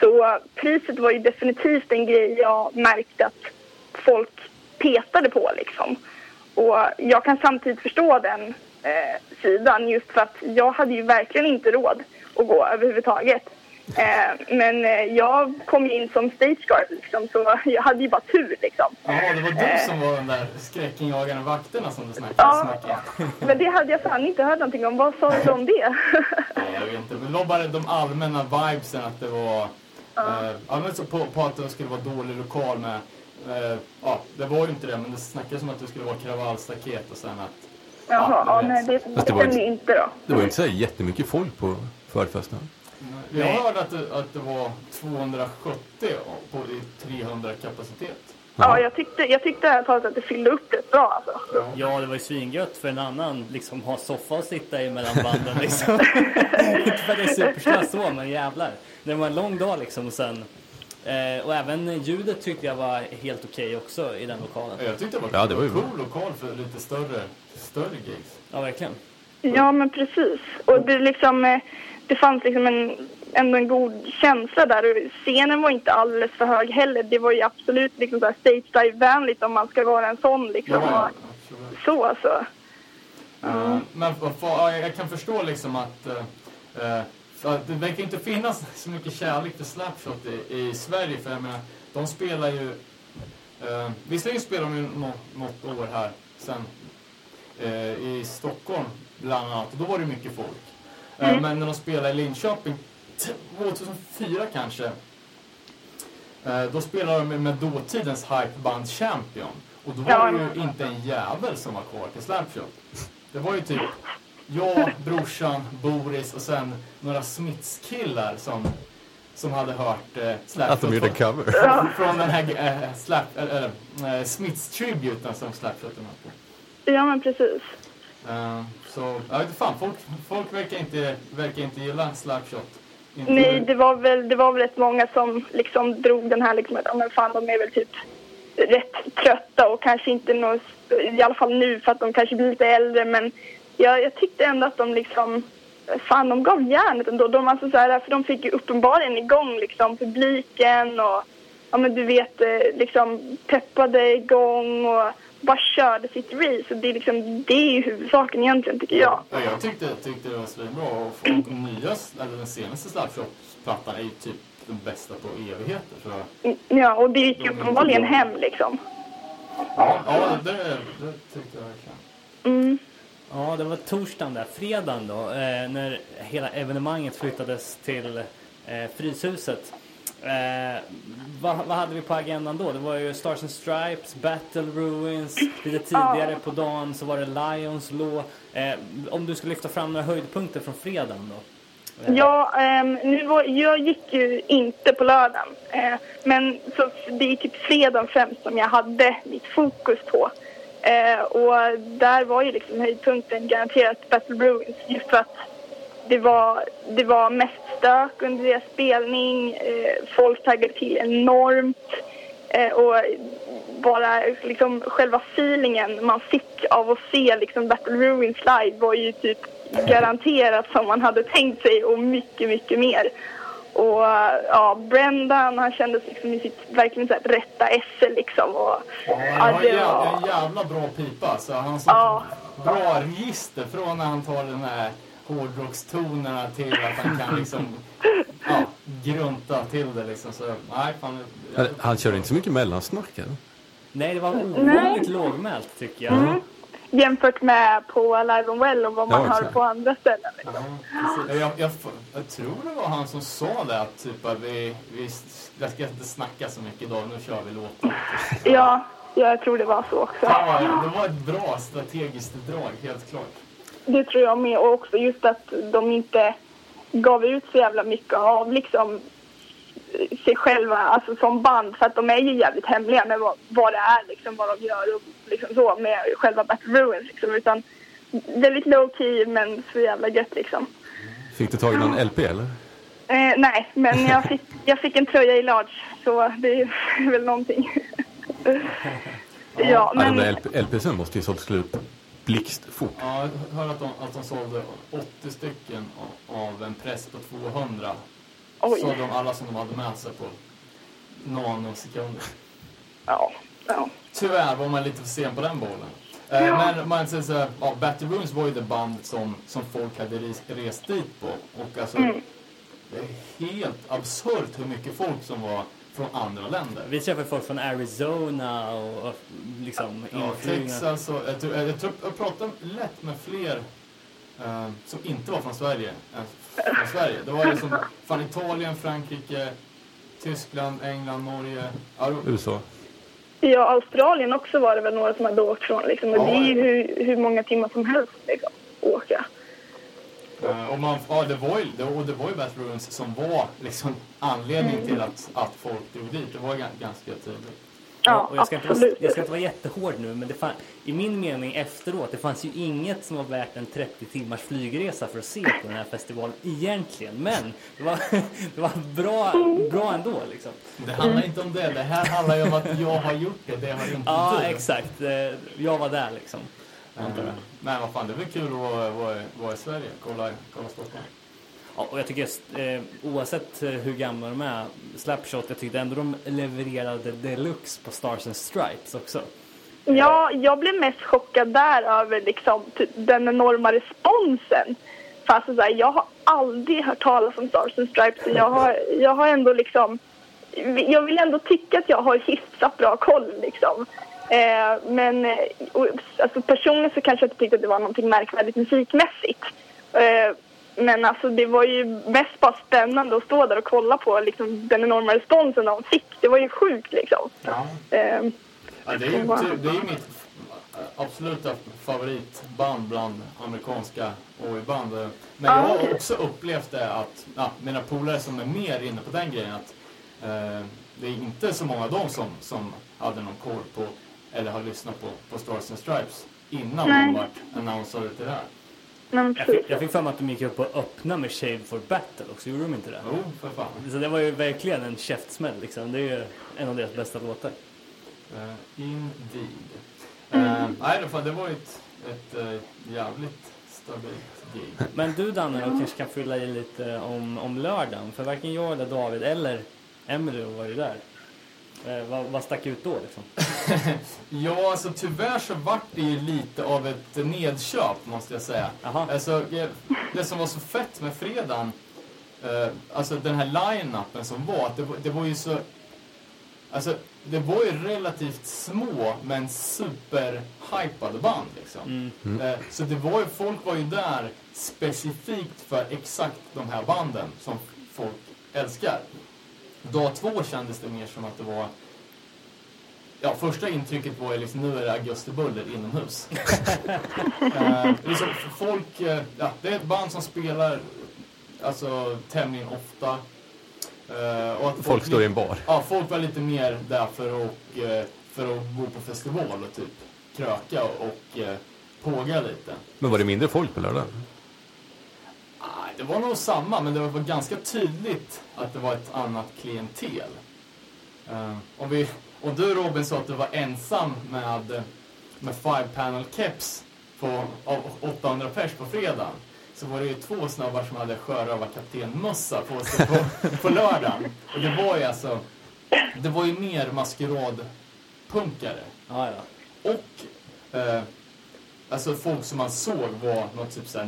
Så priset var ju definitivt en grej jag märkte att folk petade på liksom. Och jag kan samtidigt förstå den eh, sidan just för att jag hade ju verkligen inte råd att gå överhuvudtaget. Eh, men eh, jag kom ju in som stageguard liksom, så jag hade ju bara tur liksom. Jaha, det var du som var den där skräckinjagande vakterna som du snackade Ja. snack om. Men det hade jag fan inte hört någonting om. Vad sa du om det? Ja, jag vet inte, men det var bara de allmänna vibesen att det var... Eh, ja, så på, på att det skulle vara dålig lokal med... Eh, ja, det var ju inte det, men det snackades om att det skulle vara kravallstaket och sen att... Jaha, ja, vet. det Fast det var ju inte då. Det var ju inte så här jättemycket folk på förfesten. Jag hörde att det, att det var 270 på i 300 kapacitet. Ja, jag tyckte, jag tyckte ärligt talat att det fyllde upp rätt bra alltså. Ja, det var ju svingött för en annan liksom ha soffa och sitta i mellan banden liksom. Inte för att det är superslöst så, men jävlar. Det var en lång dag liksom och sen eh, och även ljudet tyckte jag var helt okej också i den lokalen. Jag tyckte det var, Ja, det var ju cool lokal för lite större större gigs. Ja, verkligen. Ja, men precis. Och det, liksom, eh, det fanns liksom en, ändå en god känsla där. Och scenen var inte alldeles för hög heller. Det var ju absolut liksom stage dive-vänligt om man ska vara en sån. Liksom. Ja. Så alltså. Eh, Men jag kan förstå liksom att, eh, för att det verkar inte finnas så mycket kärlek till Slapshot i, i Sverige. För jag menar, de spelar ju... Eh, visserligen spelar de ju något, något år här sen eh, i Stockholm bland annat. Och då var det mycket folk. Eh, Men när de spelade i Linköping 2004 kanske. Eh, då spelade de med dåtidens hypeband Champion. Och då var det ju inte en jävel som var kvar till Slapshot. Det var ju typ jag, brorsan, Boris och sen några Smiths-killar som, som hade hört eh, Slapshot Att de gjorde en cover. från den här eh, slap, eller, eh, Smiths-tributen som Slapshot med på. Ja, men precis. Eh, så, jag vet inte fan, folk, folk verkar, inte, verkar inte gilla Slapshot. Inte- Nej, det var väl, det var väl rätt många som liksom drog den här liksom att, men fan de är väl typ rätt trötta och kanske inte något, i alla fall nu för att de kanske blir lite äldre men jag, jag tyckte ändå att de liksom, fan de gav järnet ändå. De, alltså, så här, för de fick ju uppenbarligen igång liksom publiken och ja men du vet eh, liksom peppade igång och bara körde sitt race och det är liksom, det är ju huvudsaken egentligen tycker jag. Ja, jag tyckte, tyckte det var svinbra och folk, nya, eller den senaste Slapshot-plattan är ju typ den bästa på evigheter. Så, Ja, och det gick ju uppenbarligen hem liksom. ja, ja det, det tyckte jag verkligen. Mm. Ja, det var torsdagen där. Fredagen då, eh, när hela evenemanget flyttades till eh, Fryshuset. Eh, vad, vad hade vi på agendan då? Det var ju Stars and Stripes, Battle Ruins. Lite tidigare på dagen så var det Lions Law. Eh, om du skulle lyfta fram några höjdpunkter från fredagen då? Eh, Ja, ehm, nu var, jag gick ju inte på lördagen. Eh, men så det är typ fredagen främst som jag hade mitt fokus på. Eh, och där var ju liksom höjdpunkten garanterat Battle Bruins just för att det var, det var mest stök under deras spelning. Eh, folk taggade till enormt. Eh, och bara liksom själva feelingen man fick av att se liksom Battle Ruins live var ju typ garanterat som man hade tänkt sig och mycket, mycket mer. Och ja, Brendan han kändes liksom i sitt verkligen så här rätta esse liksom. Och, Ja, han har det en jävla, var... en jävla bra pipa. Så han har Ja. bra register från när han tar den här hårdrockstonerna till att han kan liksom ja, grunta till det liksom. Så nej, fan. jag- Han- Han kör inte så mycket mellansnack eller? Nej, det var ovanligt lågmält tycker jag. Mm. Jämfört med på Live on Well och vad man Ja, hör exakt. på andra ställen. Liksom. Ja, Jag, jag, jag tror det var han som sa det att typ att vi, vi jag ska inte snacka så mycket idag, nu kör vi låten. Ja, jag tror det var så också. Ja, det var ett bra strategiskt drag, helt klart. Det tror jag med. Och också just att de inte gav ut så jävla mycket av liksom sig själva alltså som band. För att de är ju jävligt hemliga med vad, vad det är, liksom, vad de gör och liksom så med själva Battle Ruins. Liksom. Utan väldigt low key men så jävla gött liksom. Fick du tag i någon LP eller? Eh, nej, men jag fick, jag fick en tröja i large så det är väl någonting. ja, Ja, de men... där LP, LPsen måste ju sålt slut blixtfort. Ja, jag hörde att de, att de sålde 80 stycken av, av en press på 200. Oj. Sålde de alla som de hade med sig på nanosekunder. Ja, ja. Tyvärr var man lite för sen på den bollen. Eh, men man säger så här, ja, Battle Rooms var ju det band som, som folk hade res, rest dit på. Och alltså, det är helt absurt hur mycket folk som var från andra länder. Vi träffade folk från Arizona och, och liksom Ja. Texas och jag, tror, jag, tror, jag pratade lätt med fler eh, som inte var från Sverige än från Sverige. Det var liksom från Italien, Frankrike, Tyskland, England, Norge. Ja, USA. Ja, Australien också var det väl några som hade åkt från. Liksom. Och det är ju hur, hur många timmar som helst liksom, åka. Eh, och, man, ja, det var ju, det, och det var ju Bath Ruins som var liksom anledningen till att, att folk drog dit. Det var gan- ganska tydligt. Ja, och jag, ska inte vara, jag ska inte vara jättehård nu, men det fan, i min mening efteråt, det fanns ju inget som var värt en 30 timmars flygresa för att se på den här festivalen egentligen. Men det var, det var bra, bra ändå liksom. Det handlar inte om det. Det här handlar ju om att jag har gjort det. Det har inte Ja, du. exakt. Eh, Jag var där liksom. Eh, Men vad fan, det är väl kul att vara, vara, vara i Sverige. Kolla, kolla Stockholm. Ja, och jag tycker eh, oavsett eh, hur gamla de är, Slapshot, jag tyckte ändå de levererade deluxe på Stars and Stripes också. Ja, jag blev mest chockad där över liksom, typ, den enorma responsen. För alltså, så här, jag har aldrig hört talas om Stars and Stripes. och Jag har, jag har ändå liksom... Jag vill ändå tycka att jag har hyfsat bra koll. Liksom. Eh, men eh, och, alltså, personligen så kanske jag inte tyckte att det var någonting märkvärdigt musikmässigt. Eh, men alltså, det var ju mest bara spännande att stå där och kolla på liksom, den enorma responsen de fick. Det var ju sjukt liksom. Ja. Eh, Ja, det är ju typ, det är ju mitt absoluta favoritband bland amerikanska oj-band. Men jag Ja, har också upplevt det att, ja, mina polare som är mer inne på den grejen, att eh, det är inte så många av dem som, som hade någon koll på, eller har lyssnat på, på Stars and Stripes innan Nej. de vart annonsade till det här. Men Jag fick, jag fick för mig att de gick upp och öppnade med Shave for Battle också, gjorde de inte det? Jo, för fan. Så det var ju verkligen en käftsmäll liksom. Det är ju en av deras bästa låtar. Uh, indeed. Uh, nej, det, fan, det var ju ett, ett eh, jävligt stabilt gig. Men du Danne då kanske kan fylla i lite om, om lördagen. För varken jag eller David eller Emily var ju där. Eh, vad, vad stack ut då liksom? Ja, alltså tyvärr så vart det ju lite av ett nedköp måste jag säga. Alltså, det som var så fett med fredagen, eh, alltså den här line-upen som var, det, var- det var ju så... Alltså, det var ju relativt små men super-hypade band liksom. Eh, så det var ju, folk var ju där specifikt för exakt de här banden som folk älskar. Dag två kändes det mer som att det var Ja, första intrycket var ju liksom, nu är det augustibuller inomhus. eh, liksom, folk, eh, ja, det är ett band som spelar alltså tämligen ofta. Eh, och att Folk står i en bar. Ja, folk var lite mer där för att, eh, för att gå på festival och typ kröka och eh, påga lite. Men var det mindre folk på lördag? Det var nog samma, men det var ganska tydligt att det var ett annat klientel. Uh, och, vi, och du Robin sa att du var ensam med, med five panel keps på, av 800 pers på fredagen. Så var det ju två snubbar som hade sjörövarkaptenmössa på sig på, på lördagen. Och det var ju alltså, det var ju mer maskeradpunkare. Ja, ja. Och eh, alltså folk som man såg var något typ såhär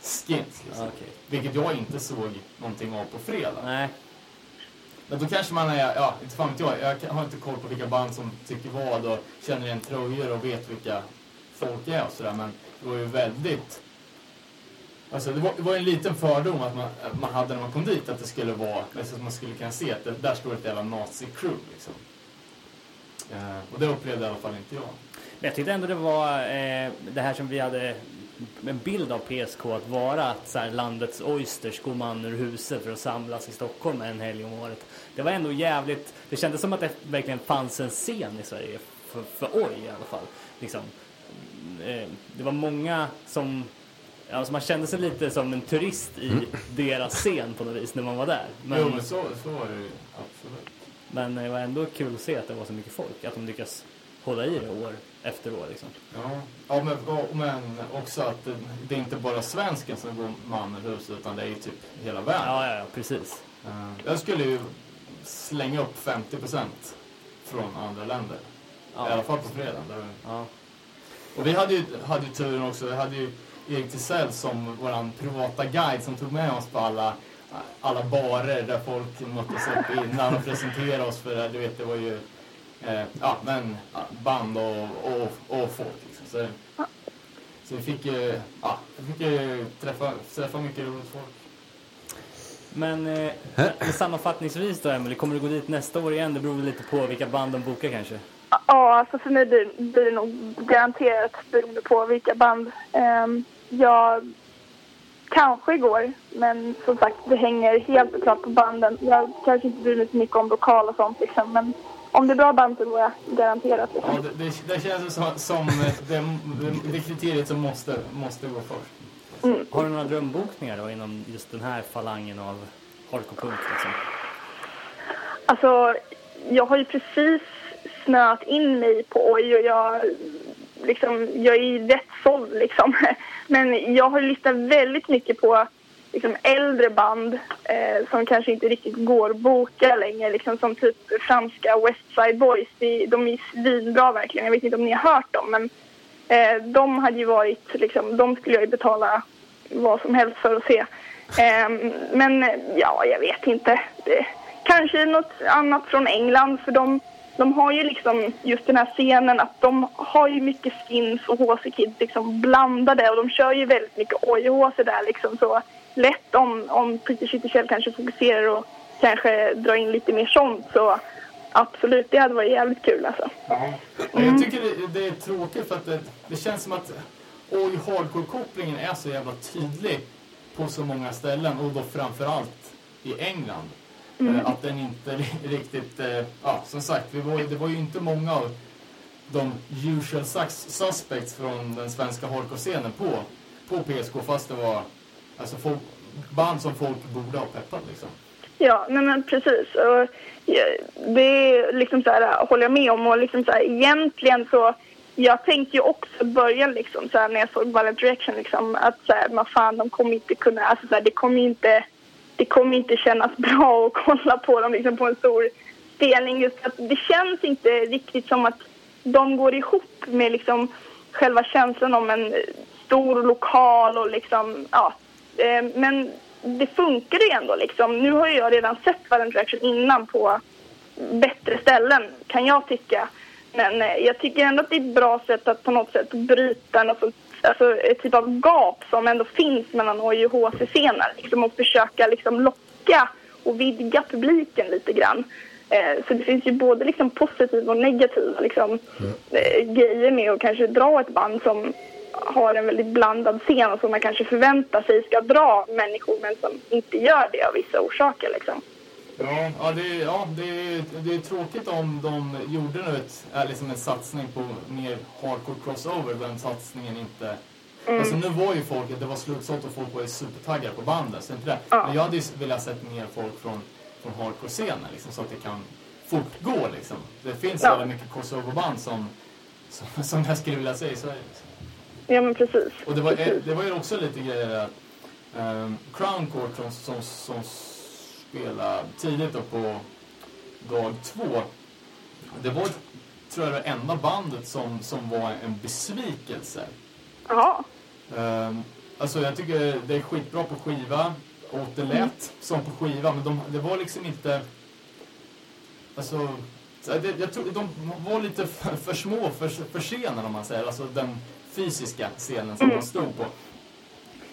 nazi-skins. Liksom. okej. Vilket jag inte såg någonting av på fredag. Nej, Men då kanske man är, ja, inte fan vet jag. Jag har inte koll på vilka band som tycker vad och känner igen tröjor och vet vilka folk är och sådär. Men det var ju väldigt... Alltså det var, det var en liten fördom att man, att man hade när man kom dit att det skulle vara, alltså att man skulle kunna se att det, där står ett jävla nazi-crew liksom. Eh, och det upplevde i alla fall inte jag. Men jag tyckte ändå det var eh, det här som vi hade en bild av PSK att vara att så här, landets oysters går man ur huset för att samlas i Stockholm en helg om året. Det var ändå jävligt, det kändes som att det verkligen fanns en scen i Sverige för, för oj i alla fall. Liksom. Eh, det var många som Alltså man kände sig lite som en turist i deras scen på något vis när man var där. Men, Jo, men så, så var det ju absolut. men det var ändå kul att se att det var så mycket folk. Att de lyckas hålla i det år efter år liksom. Ja, ja men, men också att det, det är inte bara svensken som går man ur huset utan det är ju typ hela världen. Ja, ja, ja precis. Eh, Jag skulle ju slänga upp 50% från andra länder. Ja. I alla fall på fredagen. Där. Ja. Och vi hade ju, hade ju turen också, vi hade ju Erik Tisell som vår privata guide som tog med oss på alla, alla barer där folk möttes upp innan och presenterade oss för det. Du vet, det var ju eh, ja, men, band och, och, och folk. Liksom. Så, så vi fick ju, ja, vi fick ju träffa, träffa mycket roligt folk. Men eh, sammanfattningsvis då Emily, kommer du gå dit nästa år igen? Det beror väl lite på vilka band de bokar kanske. Ja, alltså för mig blir, blir det nog garanterat beroende på vilka band. Um, jag kanske går, men som sagt det hänger helt klart på banden. Jag kanske inte bryr mig så mycket om lokal och sånt liksom, men om det är bra band så går jag garanterat. Liksom. Ja, det, det, det känns ju som, som det, det, kriteriet som måste, måste gå först. Har du några drömbokningar då inom just den här falangen av hardcore punk liksom? Alltså, jag har ju precis snöat in mig på Oj och jag liksom, jag är ju rätt såld liksom. Men jag har lyssnat väldigt mycket på liksom, äldre band eh, som kanske inte riktigt går att boka längre. Liksom, som typ franska West Side Boys. De, de är svinbra verkligen. Jag vet inte om ni har hört dem men eh, de hade ju varit, liksom, de skulle jag ju betala vad som helst för att se. Eh, men ja, jag vet inte. Det, kanske något annat från England för de, de har ju liksom just den här scenen att de har ju mycket skins och HC Kids liksom blandade och de kör ju väldigt mycket oj-HC där liksom så lätt om, om Peter Kittelkjell kanske fokuserar och kanske drar in lite mer sånt så absolut, det hade varit jävligt kul alltså. Ja. Jag tycker det, det är tråkigt för att det, det känns som att oj hardcore-kopplingen är så jävla tydlig på så många ställen och då framförallt i England. Eh, Att den inte ri- riktigt, eh, ja som sagt, vi var, det var ju inte många av de usual sus- suspects från den svenska hardcore-scenen på, på PSK fast det var alltså folk, band som folk borde ha peppat liksom. Ja, nej men precis. Och, det är liksom så här, håller jag med om. Och liksom så här, egentligen så, jag tänkte ju också i början liksom så här, när jag såg Violent Direction liksom att så här, man fan de kommer inte kunna, alltså så här, det kommer inte, det kommer inte kännas bra att kolla på dem liksom på en stor spelning. Just att det känns inte riktigt som att de går ihop med liksom själva känslan om en stor lokal och liksom, ja. Eh, Men det funkar ju ändå liksom. Nu har ju jag redan sett Violent Direction innan på bättre ställen kan jag tycka. Men eh, jag tycker ändå att det är ett bra sätt att på något sätt bryta något sånt, alltså ett typ av gap som ändå finns mellan OJ och HC-scener. Liksom, och försöka liksom locka och vidga publiken lite grann. Eh, så det finns ju både liksom positiva och negativa liksom, eh, grejer med att kanske dra ett band som har en väldigt blandad scen och som man kanske förväntar sig ska dra människor men som inte gör det av vissa orsaker. Liksom. Ja, ja, det, är- ja det, är, det är tråkigt om de gjorde nu ett, liksom en satsning på mer hardcore crossover, den satsningen inte... Alltså nu var ju folk, det var slutsålt och folk var ju supertaggade på bandet, så inte det. Ja. Men jag hade ju velat sett mer folk från, från hardcore-scenen, liksom, så att det kan fortgå liksom. Det finns Ja. väldigt mycket crossover-band som, som, som jag skulle vilja se i Sverige. Liksom. Ja men precis. Och det var, precis. det var ju också lite grejer att um, Crown Court som, som, som spelade tidigt då på dag två. Det var, tror jag, det enda bandet som, som var en besvikelse. Jaha. Um, alltså jag tycker det är skitbra på skiva och det lät som på skiva men de, det var liksom inte... Alltså, det, jag tror de var lite för, för små för, för scenen om man säger, alltså den fysiska scenen som de stod på.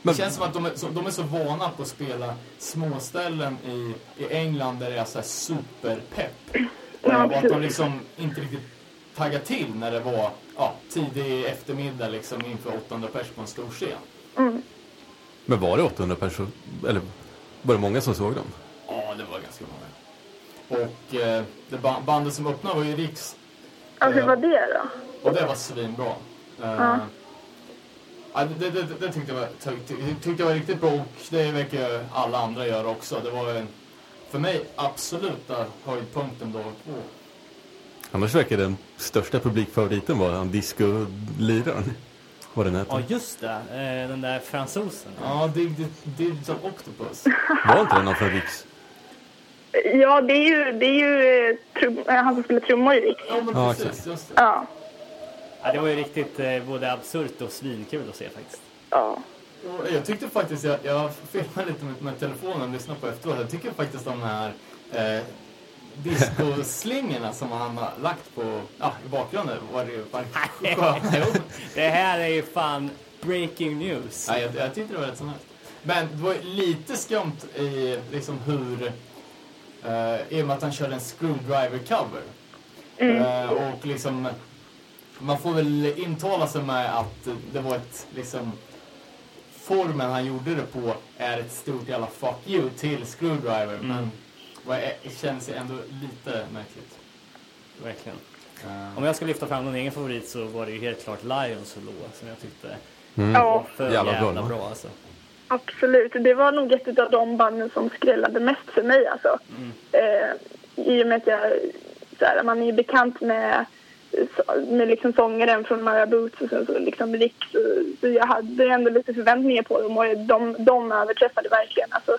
Men- Det känns som att de är, så, de är så vana på att spela småställen i, i England där det är så här superpepp. Eh, Ja, och att de liksom inte riktigt taggade till när det var ja, tidig eftermiddag liksom inför 800 pers på en stor scen. Men var det 800 personer? Eller var det många som såg dem? Ja, det var ganska många. Och eh, det ba- bandet som öppnade var ju Riks Ja, hur Ja. var det då? och det var svinbra. Eh, ja, det, det, det, det tyckte, jag var, tyckte, tyckte jag var riktigt bra och det verkar ju alla andra göra också. Det var en, för mig absoluta höjdpunkten dag två. Annars verkar den största publikfavoriten vara han disco-liraren. Vad den Ja just det, eh, den där fransosen. Ja, Dig- Dig- Digital Octopus. Var inte det någon från Riks? Ja, det är ju, det är ju eh, trum, han som spelar trummor i Riks. Ja, men Ja, precis. exakt. Just det. Ja. Ja, det var ju riktigt eh, både absurt och svinkul att se faktiskt. ja. Och Jag tyckte faktiskt, jag, jag filmade lite med, med telefonen och lyssnade på efteråt. Jag tycker faktiskt de här eh, discoslingorna som han har lagt på, ja, i bakgrunden var det ju var sköna. Det här är ju fan breaking news. Nej, jag, jag tyckte det var rätt så nice. Men det var ju lite skumt i liksom hur, eh, i och med att han körde en screwdriver-cover. Eh, och liksom, man får väl intala sig med att det var ett, liksom, formen han gjorde det på är ett stort jävla fuck you till screwdriver. Men vad är- det känns ändå lite märkligt. Verkligen. Eh, Om jag ska lyfta fram någon egen favorit så var det ju helt klart Lions och Loa som jag tyckte ja, var för Jävla jävla, bra, bra, alltså. absolut. Det var nog ett av de banden som skrällade mest för mig. Alltså. Eh, I och med att jag, så här, man är ju bekant med med liksom sångaren från Mara Boots och sen så liksom Rick. Så, så jag hade ändå lite förväntningar på dem och de, de överträffade verkligen. Alltså,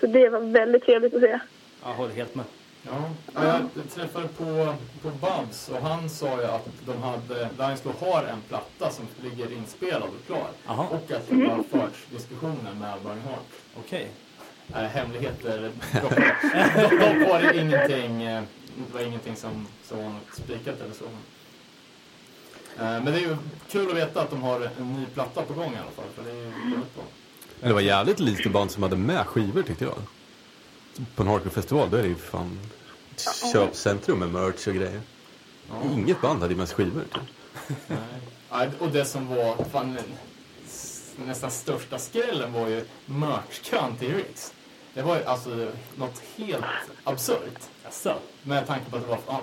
så det var väldigt trevligt att se. Jag håller helt med. Ja, ja, jag träffade på, på Babs och han sa ju att de hade, Lions då har en platta som ligger inspelad och klar. Aha. Och att det har förts diskussioner med Burning Heart. Okej. äh, hemligheter. Dock, dock var det ingenting, eh, det var ingenting som, som var spikat eller så. Eh, Men det är ju kul att veta att de har en ny platta på gång i alla fall, för det är ju väldigt bra. Det var jävligt lite band som hade med skivor tyckte jag. På en hardcore-festival då är det ju fan köpcentrum med merch och grejer. Inget band hade ju med skivor. Typ. Nej. Ja, och det som var fan, nästan största skrällen var ju merchkön till Riks. Det var ju alltså något helt absurt. Jaså? Med tanke på att det var ja,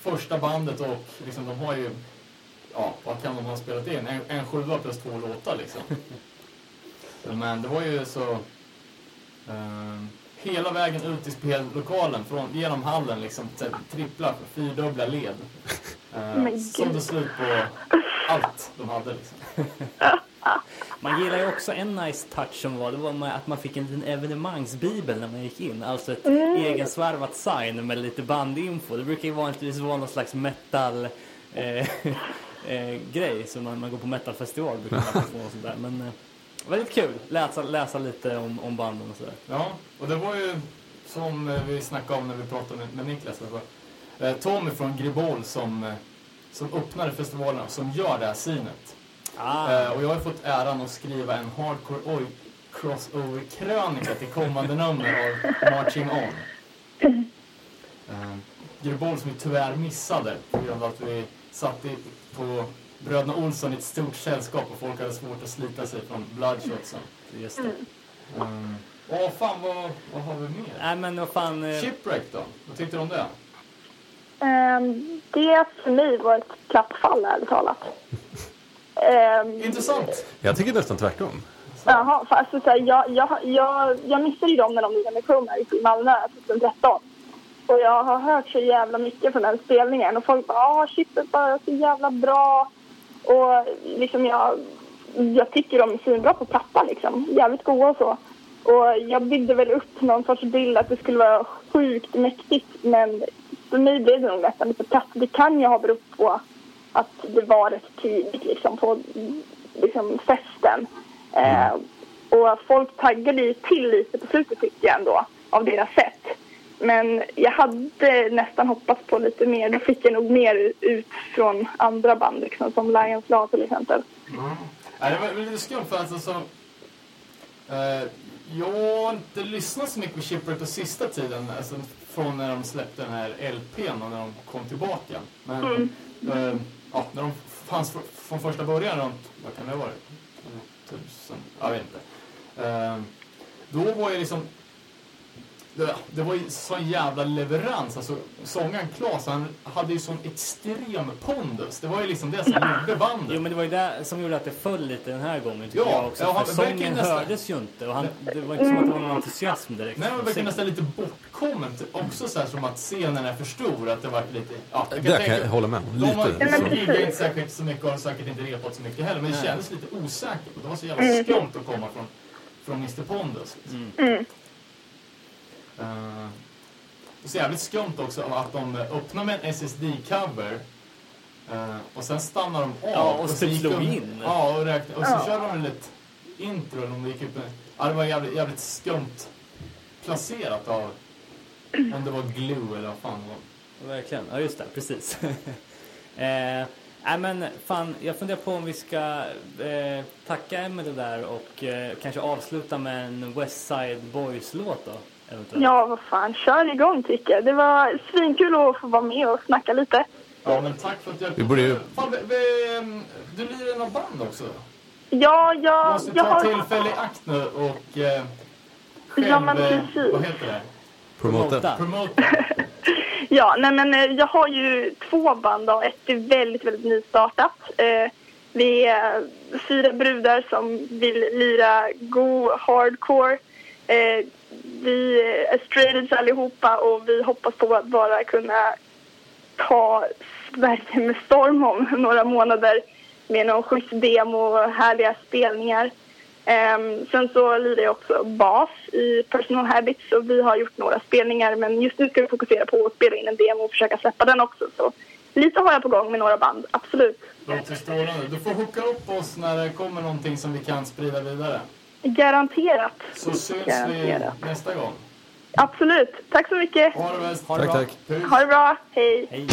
första bandet och liksom, de har ju, ja, vad kan de ha spelat in? En, en sjua plus två låtar liksom. Men det var ju så, eh, hela vägen ut i spellokalen, från, genom hallen liksom, trippla, fyrdubbla led. Eh, som det slut på allt de hade liksom. Man gillar ju också en nice touch som var, det var med att man fick en liten evenemangsbibel när man gick in. Alltså ett egensvarvat sign med lite bandinfo. Det brukar ju vanligtvis vara någon slags metal eh, eh, grej. Så när man går på metalfestival brukar man få och sådär. Men eh, väldigt kul, läsa, läsa lite om, om banden och sådär. Ja, och det var ju som eh, vi snackade om när vi pratade med, med Niklas. Eh, Tommy från Gribol som, eh, som öppnade festivalen som gör det här synet. Ah, Eh, och jag har fått äran att skriva en hardcore oj, crossover-krönika till kommande nummer av Marching On. Eh, Gribol som vi tyvärr missade på grund av att vi satt i, på Bröderna Olsson i ett stort sällskap och folk hade svårt att slita sig från bloodshotsen. just det. Mm. Åh fan, vad, vad har vi mer? Nej men vad fan. Eh, Shipwreck då? Vad tyckte du om det? Ehm, det för mig var ett platt fall, ärligt talat. Ehm, Intressant! Jag tycker nästan tvärtom. Jaha, för alltså, så här, jag, jag, jag, jag missade ju dem när de lirade med Chromite i Malmö 2013. Och jag har hört så jävla mycket från den spelningen och folk bara ah shit, det är så jävla bra. Och liksom jag, jag tycker de är svinbra på plattan liksom. Jävligt goa och så. Och jag byggde väl upp någon sorts bild att det skulle vara sjukt mäktigt men för mig blev det nog nästan lite platt. Det kan ju ha berott på att det var rätt tidigt liksom på liksom festen. Eh, och folk taggade ju till lite på slutet tyckte jag ändå av deras sätt. Men jag hade nästan hoppats på lite mer. Då fick jag nog mer ut från andra band liksom, som Lions Law till exempel. Nej, det var det var lite skumt för alltså så... Eh, jag har inte lyssnat så mycket på Shipwreck på sista tiden. Alltså från när de släppte den här LPn och när de kom tillbaka. Men eh, ja, när de fanns fr- från första början runt, vad kan det ha varit? Tusen, Jag vet inte. Eh, då var ju liksom... Det, det var ju sån jävla leverans. Alltså, sångaren Claes, han hade ju sån extrem pondus. Det var ju liksom det som gjorde bandet. Jo men det var ju det som gjorde att det föll lite den här gången tycker Ja, jag också. ja, han för sången nästan- hördes ju inte och han, det var inte som att det var någon entusiasm direkt. Nej, men verkar nästan lite bortkommen. Också så här som att scenen är för stor. Att det var lite... Ja, jag Där kan jag hålla med. Har Lite. de giggade inte särskilt så mycket och har säkert inte repat så mycket heller. Men det kändes lite osäkert. Det var så jävla skumt att komma från, från Mr Pondus. Mm. Uh, och så jävligt skumt också att de öppnar med en SSD-cover. eh, och sen stannar de av. Ja, och så typ slog de, in. Ja, och, räknade, och så Ja. körde de lite intro. Eller om det gick upp med, ja, det var jävligt, jävligt skumt placerat av... Om det var Glue eller vad fan det var. Verkligen, ja just det, precis. eh, nej men fan, jag funderar på om vi ska eh, tacka Emelie där och eh, kanske avsluta med en West Side Boys-låt då. Eventuellt. Ja, vad fan, kör igång tycker jag. Det var svinkul att få vara med och snacka lite. Ja, men tack för att jag... Vi borde ju- Fan, vi, vi, du lirar i något band också? Ja, Du jag, måste jag ta har... tillfälle i akt nu och eh, själv... Ja, men eh, precis. vad heter det? Promota. Promota. Ja, nej men eh, jag har ju två band och ett är väldigt, väldigt nystartat. Eh, vi är fyra brudar som vill lira go hardcore. Eh, vi är straight allihopa och vi hoppas på att bara kunna ta Sverige med storm om några månader med någon schysst demo och härliga spelningar. Um, sen så lirar jag också bas i Personal Habits och vi har gjort några spelningar men just nu ska vi fokusera på att spela in en demo och försöka släppa den också. Så lite har jag på gång med några band, absolut. Låter strålande. Du får hooka upp oss när det kommer någonting som vi kan sprida vidare. Garanterat. Så syns vi Garanterat. nästa gång. Absolut. Tack så mycket. Ha det bäst. Ha det Tack, bra. tack. Ha det bra. Hej. Hej.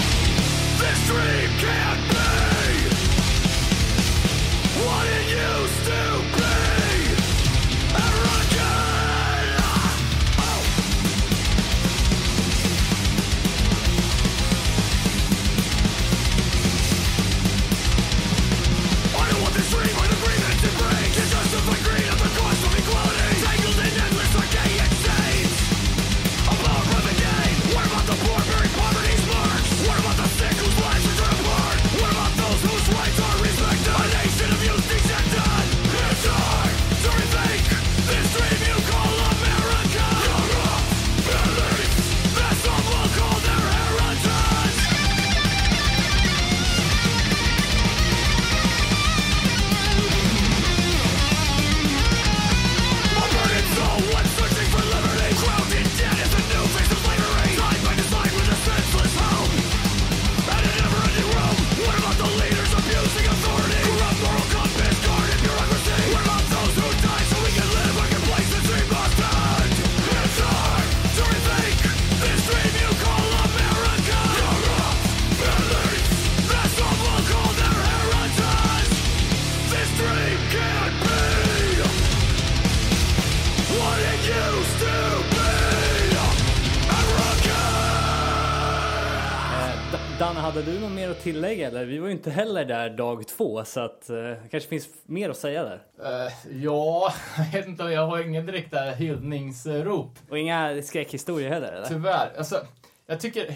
Tillägga eller? Vi var ju inte heller där dag två så att eh, det kanske finns mer att säga där. Eh, ja, jag vet inte, jag har ingen direkta hyllningsrop. Och inga skräckhistorier heller eller? Tyvärr. Alltså, jag tycker...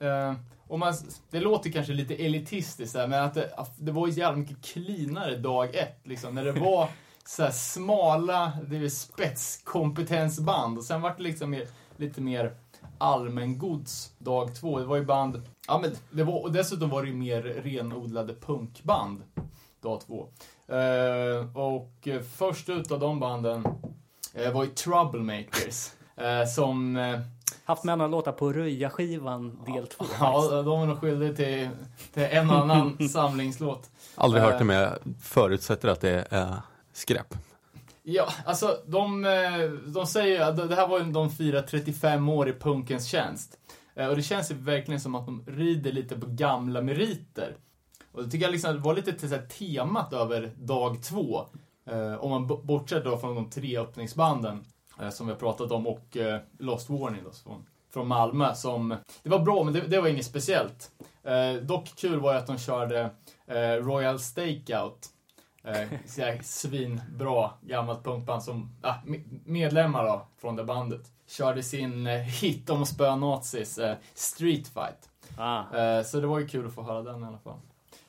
eh, om man, det låter kanske lite elitistiskt där, men att det, det var jävla mycket cleanare dag ett. Liksom, när det var så här smala det är spetskompetensband. Och sen var det liksom mer, lite mer allmängods dag två. Det var ju band... Ja, men det var, och dessutom var det ju mer renodlade punkband dag två. Eh, och eh, först ut av de banden eh, var ju Troublemakers. Eh, som... Eh, Haft med några låtar på Röja-skivan del två. ja, de är nog skyldiga till, till en annan samlingslåt. Aldrig Eh. hört det men jag förutsätter att det är skräp. Ja, alltså de, eh, de säger ju att det här var ju de firar 35 år i punkens tjänst. Eh, och det känns ju verkligen som att de rider lite på gamla meriter. Och det tycker jag liksom var lite till så här temat över dag två. Eh, om man bortser då från de tre öppningsbanden som vi har pratat om och Lost Warning då, från, från Malmö. Som, det var bra, men det, det var inget speciellt. Dock kul var ju att de körde Royal Stakeout. Eh, svinbra gammalt punkband som, ah, me- medlemmar då, från det bandet. Körde sin eh, hit om att spöa nazis, eh, Street Fight. Ah. Eh, så det var ju kul att få höra den i alla fall.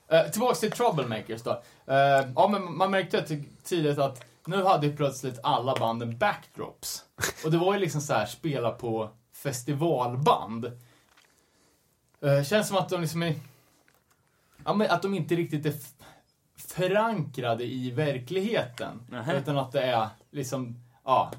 Eh, tillbaks till Troublemakers då. Eh, ja, men man märkte tidigt att nu hade ju plötsligt alla banden backdrops. Och det var ju liksom så här spela på festivalband. Eh, känns som att de liksom är... Ja, men att de inte riktigt är förankrade i verkligheten. Nähä. Utan att det är liksom, ja,